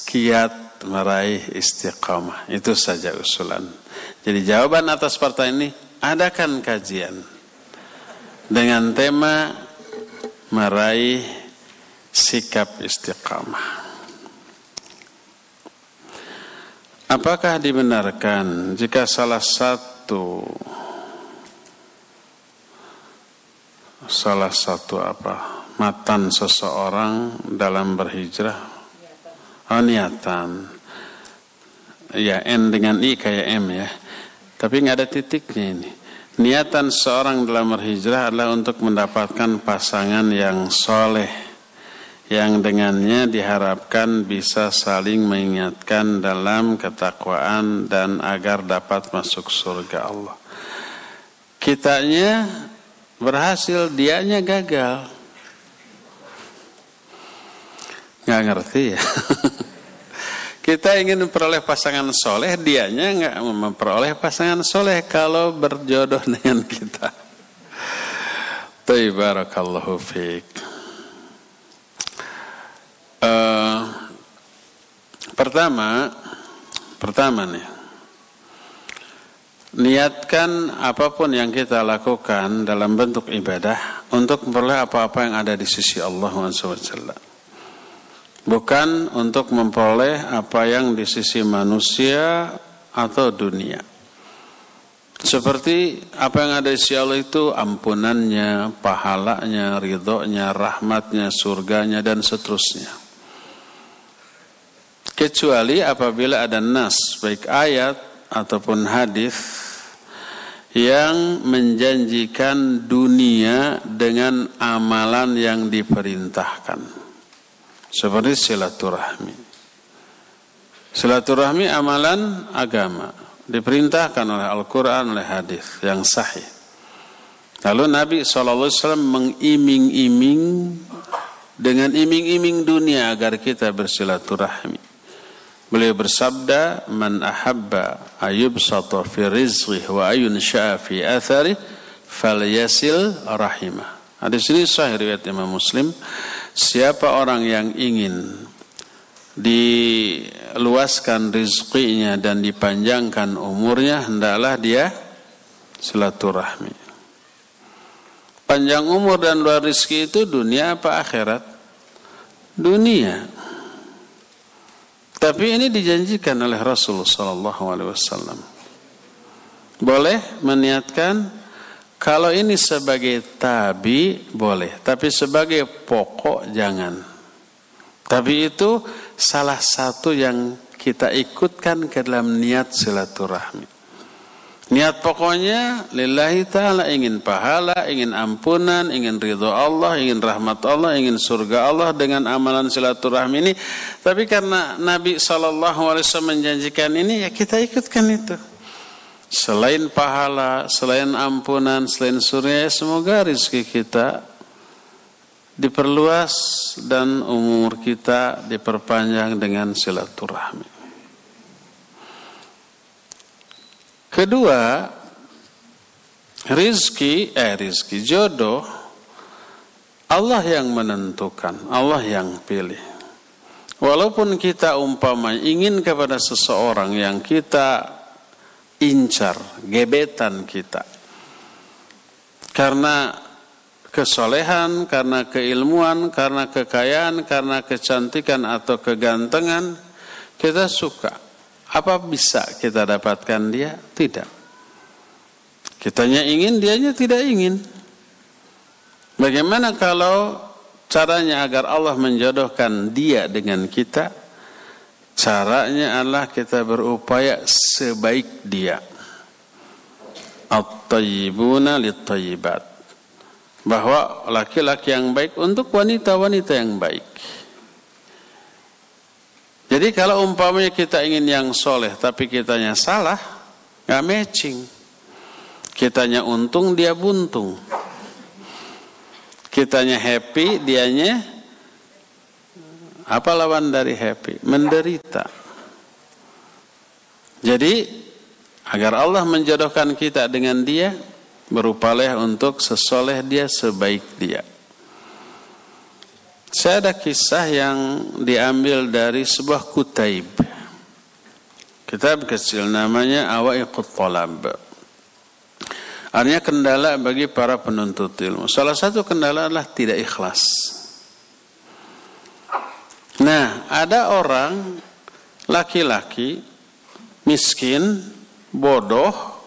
kiat meraih istiqamah itu saja usulan. Jadi jawaban atas pertanyaan ini adakan kajian dengan tema meraih sikap istiqamah. Apakah dibenarkan jika salah satu salah satu apa matan seseorang dalam berhijrah? Oh niatan. Ya N dengan I kayak M ya tapi nggak ada titiknya ini Niatan seorang dalam berhijrah adalah untuk mendapatkan pasangan yang soleh, yang dengannya diharapkan bisa saling mengingatkan dalam ketakwaan dan agar dapat masuk surga Allah. Kitanya berhasil, dianya gagal. Nggak ngerti ya. Kita ingin memperoleh pasangan soleh, dianya nggak memperoleh pasangan soleh kalau berjodoh dengan kita. Taibarakallahu fiqh. Uh, pertama, pertama nih, niatkan apa pun yang kita lakukan dalam bentuk ibadah untuk memperoleh apa-apa yang ada di sisi Allah Subhanahu bukan untuk memperoleh apa yang di sisi manusia atau dunia. Seperti apa yang ada di sisi Allah itu ampunannya, pahalanya, ridhonya, rahmatnya, surganya, dan seterusnya. Kecuali apabila ada nas, baik ayat ataupun hadis yang menjanjikan dunia dengan amalan yang diperintahkan seperti silaturahmi. Silaturahmi amalan agama diperintahkan oleh Al-Quran oleh hadis yang sahih. Lalu Nabi SAW mengiming-iming dengan iming-iming dunia agar kita bersilaturahmi. Beliau bersabda, "Man ahabba ayubsata fi rizqih wa ayun fi athari falyasil rahimah." Hadis ini sahih riwayat Imam Muslim. Siapa orang yang ingin diluaskan rizkinya dan dipanjangkan umurnya, hendaklah dia silaturahmi. Panjang umur dan luar rizki itu dunia apa akhirat? Dunia. Tapi ini dijanjikan oleh Rasulullah Wasallam. Boleh meniatkan kalau ini sebagai tabi boleh, tapi sebagai pokok jangan. Tapi itu salah satu yang kita ikutkan ke dalam niat silaturahmi. Niat pokoknya lillahi ta'ala ingin pahala, ingin ampunan, ingin ridho Allah, ingin rahmat Allah, ingin surga Allah dengan amalan silaturahmi ini. Tapi karena Nabi SAW menjanjikan ini ya kita ikutkan itu. Selain pahala, selain ampunan, selain surga, semoga rezeki kita diperluas dan umur kita diperpanjang dengan silaturahmi. Kedua, rizki, eh rizki jodoh, Allah yang menentukan, Allah yang pilih. Walaupun kita umpama ingin kepada seseorang yang kita incar, gebetan kita. Karena kesolehan, karena keilmuan, karena kekayaan, karena kecantikan atau kegantengan, kita suka. Apa bisa kita dapatkan dia? Tidak. Kitanya ingin, dianya tidak ingin. Bagaimana kalau caranya agar Allah menjodohkan dia dengan kita? Caranya adalah kita berupaya sebaik dia. At-tayyibuna lit-tayyibat. Bahwa laki-laki yang baik untuk wanita-wanita yang baik. Jadi kalau umpamanya kita ingin yang soleh tapi kitanya salah, nggak matching. Kitanya untung, dia buntung. kitanya happy, dianya apa lawan dari happy? Menderita. Jadi agar Allah menjodohkan kita dengan dia, berupalah untuk sesoleh dia sebaik dia. Saya ada kisah yang diambil dari sebuah kutaib. Kitab kecil namanya Awaiqut Talab. Artinya kendala bagi para penuntut ilmu. Salah satu kendala adalah tidak ikhlas. Nah, ada orang laki-laki miskin, bodoh,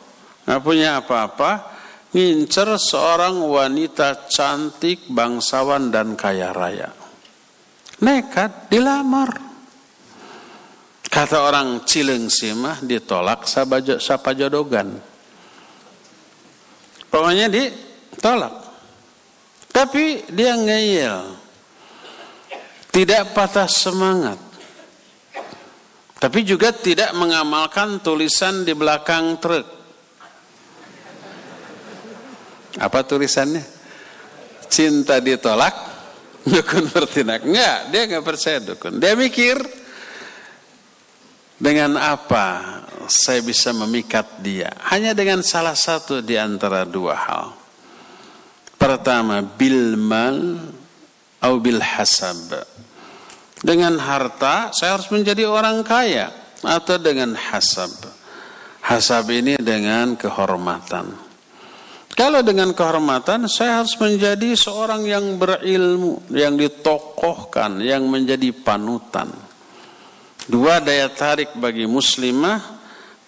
nggak punya apa-apa, ngincer seorang wanita cantik, bangsawan dan kaya raya. Nekat dilamar. Kata orang Cilengsi mah ditolak sapa jodogan. Pokoknya ditolak. Tapi dia ngeyel. Tidak patah semangat. Tapi juga tidak mengamalkan tulisan di belakang truk. Apa tulisannya? Cinta ditolak, dukun bertindak. Enggak, dia enggak percaya dukun. Dia mikir, dengan apa saya bisa memikat dia? Hanya dengan salah satu di antara dua hal. Pertama, bil mal atau bil hasab. Dengan harta saya harus menjadi orang kaya atau dengan hasab. Hasab ini dengan kehormatan. Kalau dengan kehormatan saya harus menjadi seorang yang berilmu, yang ditokohkan, yang menjadi panutan. Dua daya tarik bagi muslimah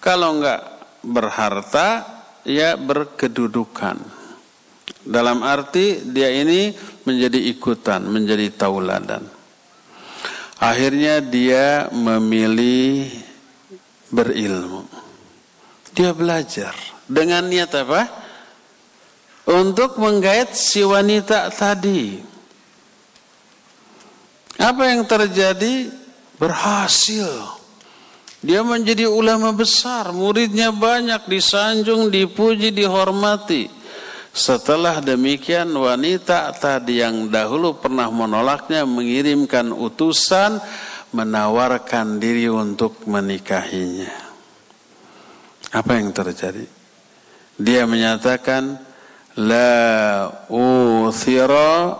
kalau enggak berharta ya berkedudukan. Dalam arti dia ini menjadi ikutan, menjadi tauladan. Akhirnya dia memilih berilmu. Dia belajar dengan niat apa? Untuk menggait si wanita tadi. Apa yang terjadi? berhasil. Dia menjadi ulama besar, muridnya banyak, disanjung, dipuji, dihormati. Setelah demikian wanita tadi yang dahulu pernah menolaknya mengirimkan utusan menawarkan diri untuk menikahinya. Apa yang terjadi? Dia menyatakan la uthira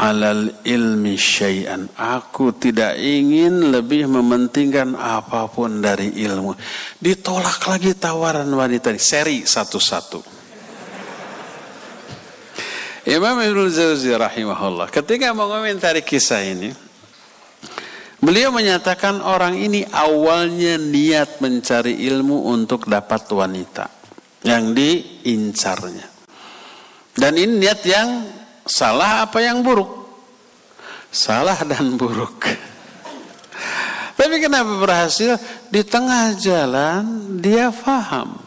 alal ilmi syai'an. Aku tidak ingin lebih mementingkan apa pun dari ilmu. Ditolak lagi tawaran wanita. Seri satu-satu. Imam Ibn Zawzi rahimahullah ketika mengomentari kisah ini beliau menyatakan orang ini awalnya niat mencari ilmu untuk dapat wanita yang diincarnya dan ini niat yang Salah apa yang buruk? Salah dan buruk. Tapi kenapa berhasil? Di tengah jalan dia faham.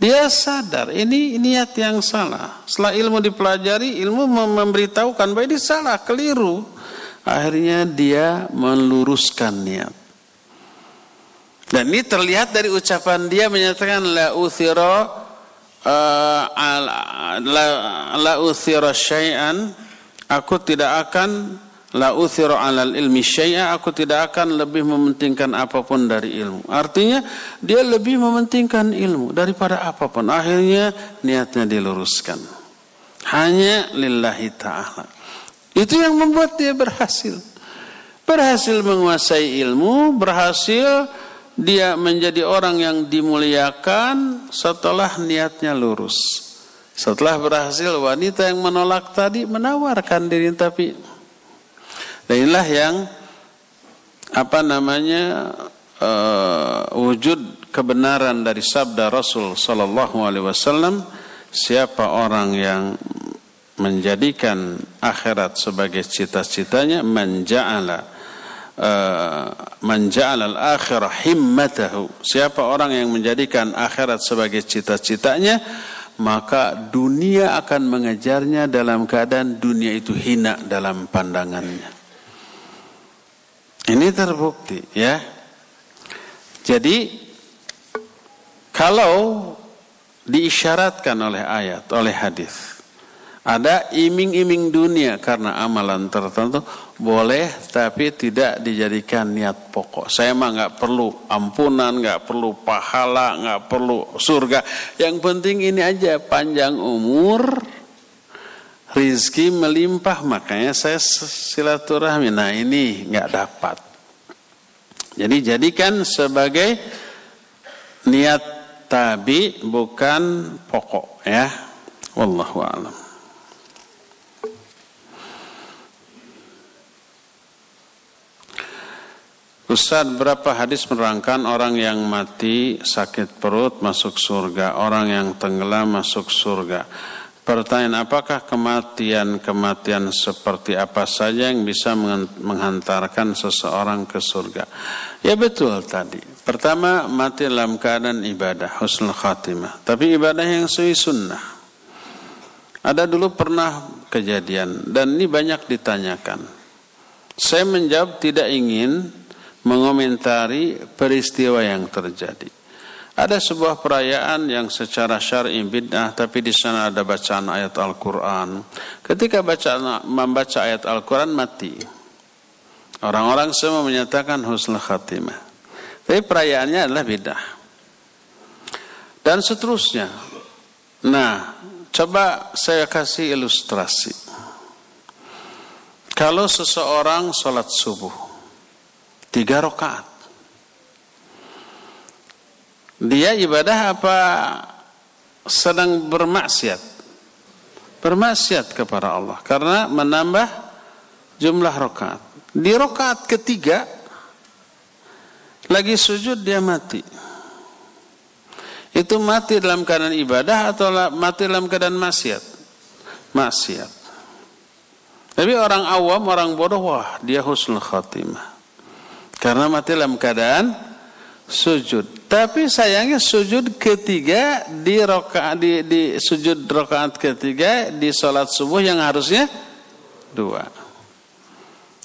Dia sadar ini niat yang salah. Setelah ilmu dipelajari, ilmu memberitahukan bahwa ini salah, keliru. Akhirnya dia meluruskan niat. Dan ini terlihat dari ucapan dia menyatakan la uthira uh, la, la uthira syai'an aku tidak akan la uthira alal ilmi syai'a aku tidak akan lebih mementingkan apa pun dari ilmu. Artinya dia lebih mementingkan ilmu daripada apa pun. Akhirnya niatnya diluruskan. Hanya lillahi ta'ala. Itu yang membuat dia berhasil. Berhasil menguasai ilmu berhasil dia menjadi orang yang dimuliakan setelah niatnya lurus. Setelah berhasil wanita yang menolak tadi menawarkan diri tapi dan inilah yang apa namanya uh, wujud kebenaran dari sabda Rasul sallallahu alaihi wasallam siapa orang yang menjadikan akhirat sebagai cita-citanya menja'ala Eh, menja'al al-akhirah himmatahu. Siapa orang yang menjadikan akhirat sebagai cita-citanya, maka dunia akan mengejarnya dalam keadaan dunia itu hina dalam pandangannya. Ini terbukti ya. Jadi kalau diisyaratkan oleh ayat, oleh hadis, Ada iming-iming dunia karena amalan tertentu boleh tapi tidak dijadikan niat pokok. Saya mah nggak perlu ampunan, nggak perlu pahala, nggak perlu surga. Yang penting ini aja panjang umur, rizki melimpah. Makanya saya silaturahmi. Nah ini nggak dapat. Jadi jadikan sebagai niat tabi bukan pokok ya. Wallahu a'lam. Ustaz berapa hadis menerangkan orang yang mati sakit perut masuk surga, orang yang tenggelam masuk surga. Pertanyaan apakah kematian-kematian seperti apa saja yang bisa menghantarkan seseorang ke surga? Ya betul tadi. Pertama mati dalam keadaan ibadah, husnul khatimah. Tapi ibadah yang sesuai sunnah. Ada dulu pernah kejadian dan ini banyak ditanyakan. Saya menjawab tidak ingin mengomentari peristiwa yang terjadi. Ada sebuah perayaan yang secara syar'i bid'ah tapi di sana ada bacaan ayat Al-Qur'an. Ketika baca membaca ayat Al-Qur'an mati. Orang-orang semua menyatakan husnul khatimah. Tapi perayaannya adalah bid'ah. Dan seterusnya. Nah, coba saya kasih ilustrasi. Kalau seseorang sholat subuh Tiga rakaat. Dia ibadah apa sedang bermaksiat? Bermaksiat kepada Allah karena menambah jumlah rakaat. Di rakaat ketiga lagi sujud dia mati. Itu mati dalam keadaan ibadah atau mati dalam keadaan maksiat? Maksiat. Tapi orang awam, orang bodoh, wah dia husnul khatimah. Karena mati dalam keadaan sujud. Tapi sayangnya sujud ketiga di rokaat di, di sujud rokaat ketiga di sholat subuh yang harusnya dua.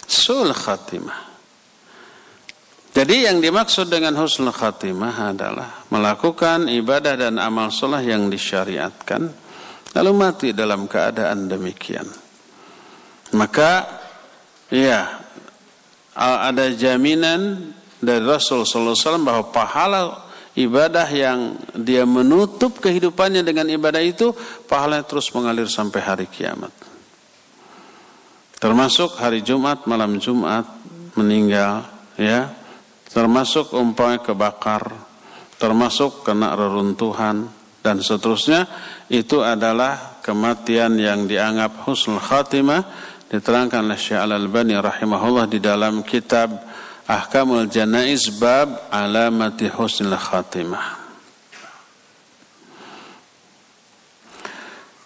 Sul khatimah. Jadi yang dimaksud dengan husnul khatimah adalah melakukan ibadah dan amal sholat yang disyariatkan lalu mati dalam keadaan demikian. Maka ya ada jaminan dari Rasul sallallahu wasallam bahwa pahala ibadah yang dia menutup kehidupannya dengan ibadah itu pahalanya terus mengalir sampai hari kiamat. Termasuk hari Jumat, malam Jumat meninggal, ya. Termasuk umpamanya kebakar, termasuk kena reruntuhan dan seterusnya itu adalah kematian yang dianggap husnul khatimah diterangkan oleh Syekh Al-Albani rahimahullah di dalam kitab Ahkamul Janaiz bab alamati husnul khatimah.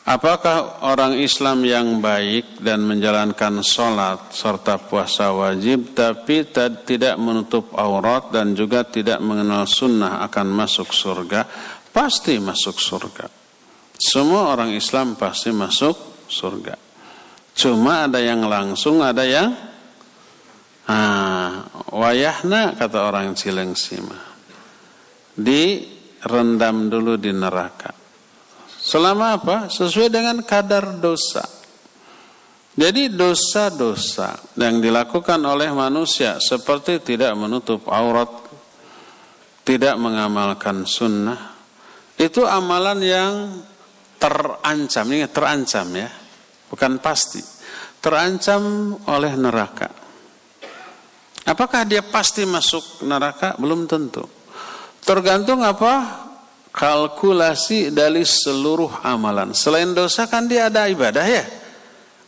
Apakah orang Islam yang baik dan menjalankan sholat serta puasa wajib tapi tidak menutup aurat dan juga tidak mengenal sunnah akan masuk surga? Pasti masuk surga. Semua orang Islam pasti masuk surga. Cuma ada yang langsung, ada yang ah, wayahna kata orang Cilengsima. Direndam dulu di neraka. Selama apa? Sesuai dengan kadar dosa. Jadi dosa-dosa yang dilakukan oleh manusia seperti tidak menutup aurat, tidak mengamalkan sunnah, itu amalan yang terancam, ini terancam ya bukan pasti, terancam oleh neraka. Apakah dia pasti masuk neraka? Belum tentu. Tergantung apa? Kalkulasi dari seluruh amalan. Selain dosa kan dia ada ibadah ya.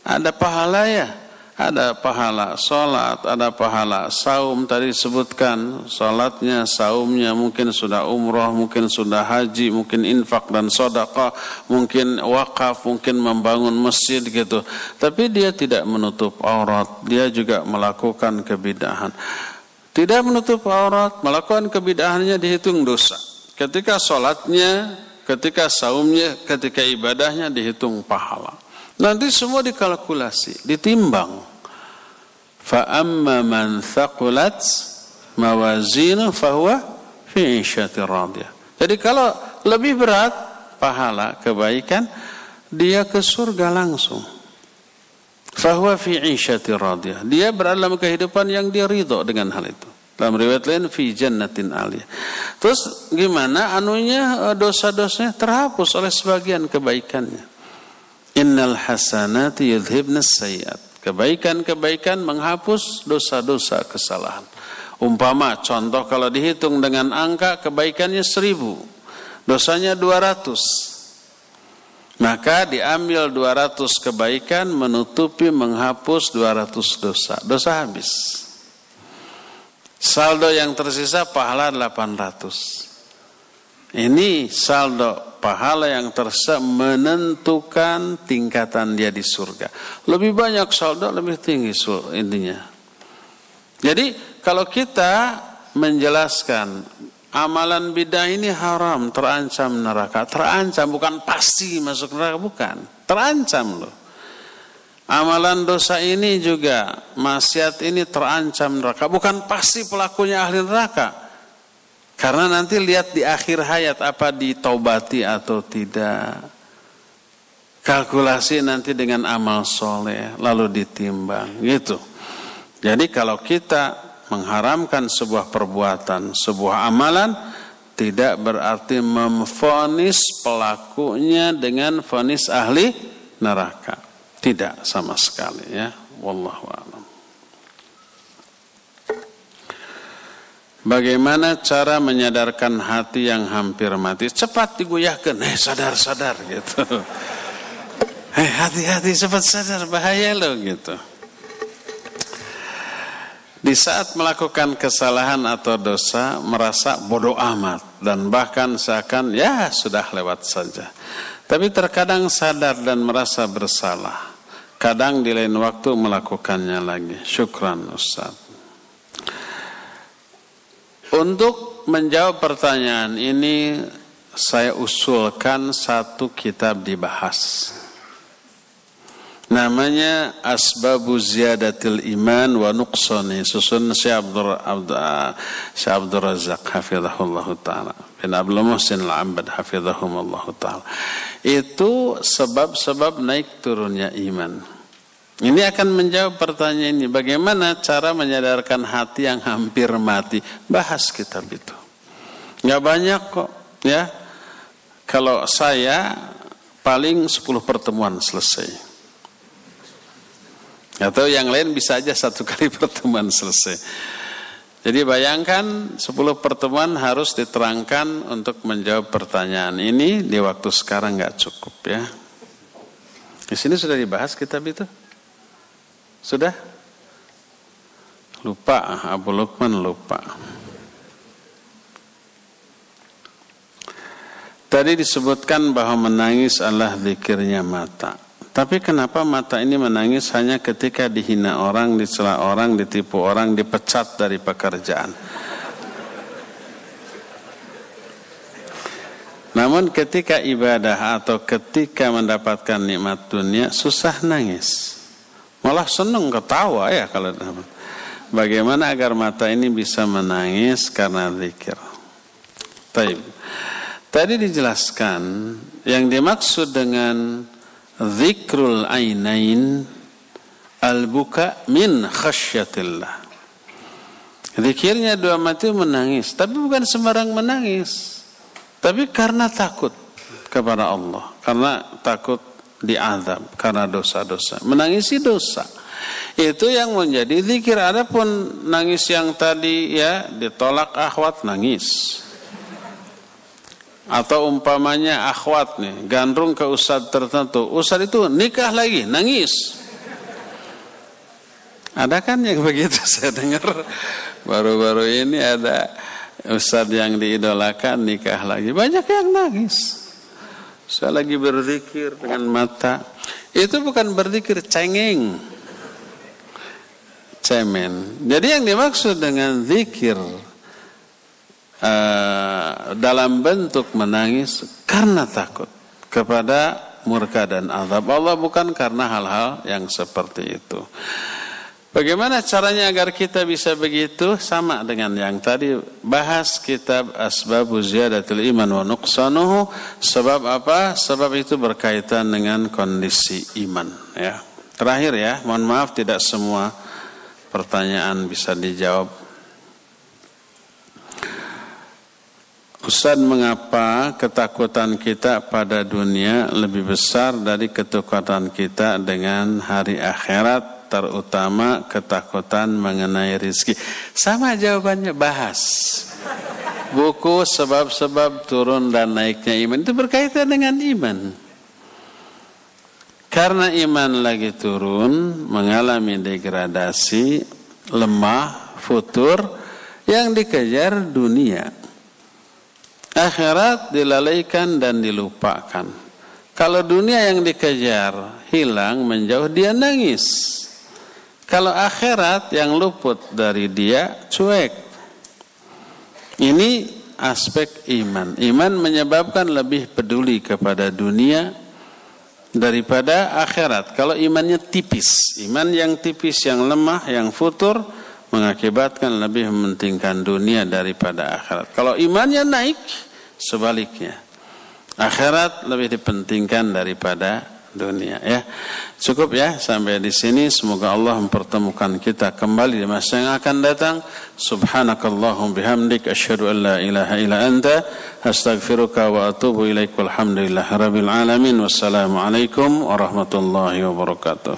Ada pahala ya ada pahala sholat, ada pahala saum tadi disebutkan sholatnya, saumnya mungkin sudah umroh, mungkin sudah haji, mungkin infak dan sodakah, mungkin wakaf, mungkin membangun masjid gitu. Tapi dia tidak menutup aurat, dia juga melakukan kebidahan. Tidak menutup aurat, melakukan kebidahannya dihitung dosa. Ketika sholatnya, ketika saumnya, ketika ibadahnya dihitung pahala. Nanti semua dikalkulasi, ditimbang. Fa amma man thaqulat mawazinu fahuwa fi radiyah. Jadi kalau lebih berat pahala kebaikan dia ke surga langsung. Fahuwa fi isyati radiyah. Dia berada dalam kehidupan yang dia ridho dengan hal itu. Dalam riwayat lain fi jannatin aliyah. Terus gimana anunya dosa-dosanya terhapus oleh sebagian kebaikannya. Innal hasanati yudhibna sayyat. Kebaikan-kebaikan menghapus dosa-dosa kesalahan. Umpama contoh kalau dihitung dengan angka kebaikannya seribu. Dosanya dua ratus. Maka diambil 200 kebaikan menutupi menghapus 200 dosa. Dosa habis. Saldo yang tersisa pahala 800. Ini saldo pahala yang tersisa menentukan tingkatan dia di surga. Lebih banyak saldo lebih tinggi intinya. Jadi kalau kita menjelaskan amalan bidah ini haram, terancam neraka. Terancam bukan pasti masuk neraka, bukan. Terancam loh. Amalan dosa ini juga maksiat ini terancam neraka, bukan pasti pelakunya ahli neraka. Karena nanti lihat di akhir hayat apa ditaubati atau tidak. Kalkulasi nanti dengan amal soleh lalu ditimbang gitu. Jadi kalau kita mengharamkan sebuah perbuatan, sebuah amalan tidak berarti memfonis pelakunya dengan fonis ahli neraka. Tidak sama sekali ya. Wallahu a'lam. Bagaimana cara menyadarkan hati yang hampir mati? Cepat digoyahkan, eh sadar-sadar gitu. Eh hati-hati cepat sadar bahaya loh gitu. Di saat melakukan kesalahan atau dosa merasa bodoh amat dan bahkan seakan ya sudah lewat saja. Tapi terkadang sadar dan merasa bersalah. Kadang di lain waktu melakukannya lagi. Syukran Ustaz. Untuk menjawab pertanyaan ini saya usulkan satu kitab dibahas. Namanya Asbabu Ziyadatil Iman wa Nuqsani susun Syekh Abdur Syekh Abdur Razak hafizahullah taala. Bin Abdul Muhsin Al-Ambad hafizahumullah taala. Itu sebab-sebab naik turunnya iman ini akan menjawab pertanyaan ini bagaimana cara menyadarkan hati yang hampir mati bahas kitab itu nggak banyak kok ya kalau saya paling 10 pertemuan selesai atau yang lain bisa aja satu kali pertemuan selesai. Jadi bayangkan 10 pertemuan harus diterangkan untuk menjawab pertanyaan ini di waktu sekarang nggak cukup ya. Di sini sudah dibahas kitab itu? Sudah? Lupa, Abu Lukman lupa. Tadi disebutkan bahwa menangis adalah zikirnya mata. Tapi kenapa mata ini menangis hanya ketika dihina orang, dicela orang, ditipu orang, dipecat dari pekerjaan? Namun ketika ibadah atau ketika mendapatkan nikmat dunia susah nangis. Malah senang ketawa ya kalau. Bagaimana agar mata ini bisa menangis karena zikir? Taib. Tadi dijelaskan yang dimaksud dengan Zikrul ainain al-buka min khasyatillah. Zikirnya dua mati menangis, tapi bukan sembarang menangis. Tapi karena takut kepada Allah, karena takut diazab karena dosa-dosa. Menangisi dosa. Itu yang menjadi zikir. Adapun nangis yang tadi ya ditolak akhwat nangis atau umpamanya akhwat nih gandrung ke ustad tertentu ustad itu nikah lagi nangis ada kan yang begitu saya dengar baru-baru ini ada ustad yang diidolakan nikah lagi banyak yang nangis saya lagi berzikir dengan mata. Itu bukan berzikir cengeng. Cemen. Jadi yang dimaksud dengan zikir uh, dalam bentuk menangis karena takut kepada murka dan azab. Allah bukan karena hal-hal yang seperti itu. Bagaimana caranya agar kita bisa begitu? Sama dengan yang tadi bahas kitab Asbabu Ziyadatul Iman wa Nuqsanuhu. Sebab apa? Sebab itu berkaitan dengan kondisi iman. Ya. Terakhir ya, mohon maaf tidak semua pertanyaan bisa dijawab. Ustaz, mengapa ketakutan kita pada dunia lebih besar dari ketakutan kita dengan hari akhirat? Terutama ketakutan mengenai rizki. Sama jawabannya bahas. Buku sebab-sebab turun dan naiknya iman itu berkaitan dengan iman. Karena iman lagi turun, mengalami degradasi, lemah, futur, yang dikejar dunia. Akhirat dilalaikan dan dilupakan. Kalau dunia yang dikejar hilang, menjauh, dia nangis. Kalau akhirat yang luput dari dia cuek. Ini aspek iman. Iman menyebabkan lebih peduli kepada dunia daripada akhirat. Kalau imannya tipis, iman yang tipis, yang lemah, yang futur mengakibatkan lebih mementingkan dunia daripada akhirat. Kalau imannya naik, sebaliknya. Akhirat lebih dipentingkan daripada dunia ya. Cukup ya sampai di sini semoga Allah mempertemukan kita kembali di masa yang akan datang. Subhanakallahum bihamdik asyhadu an la ilaha illa anta astaghfiruka wa atubu ilaik walhamdulillahirabbil alamin wassalamu alaikum warahmatullahi wabarakatuh.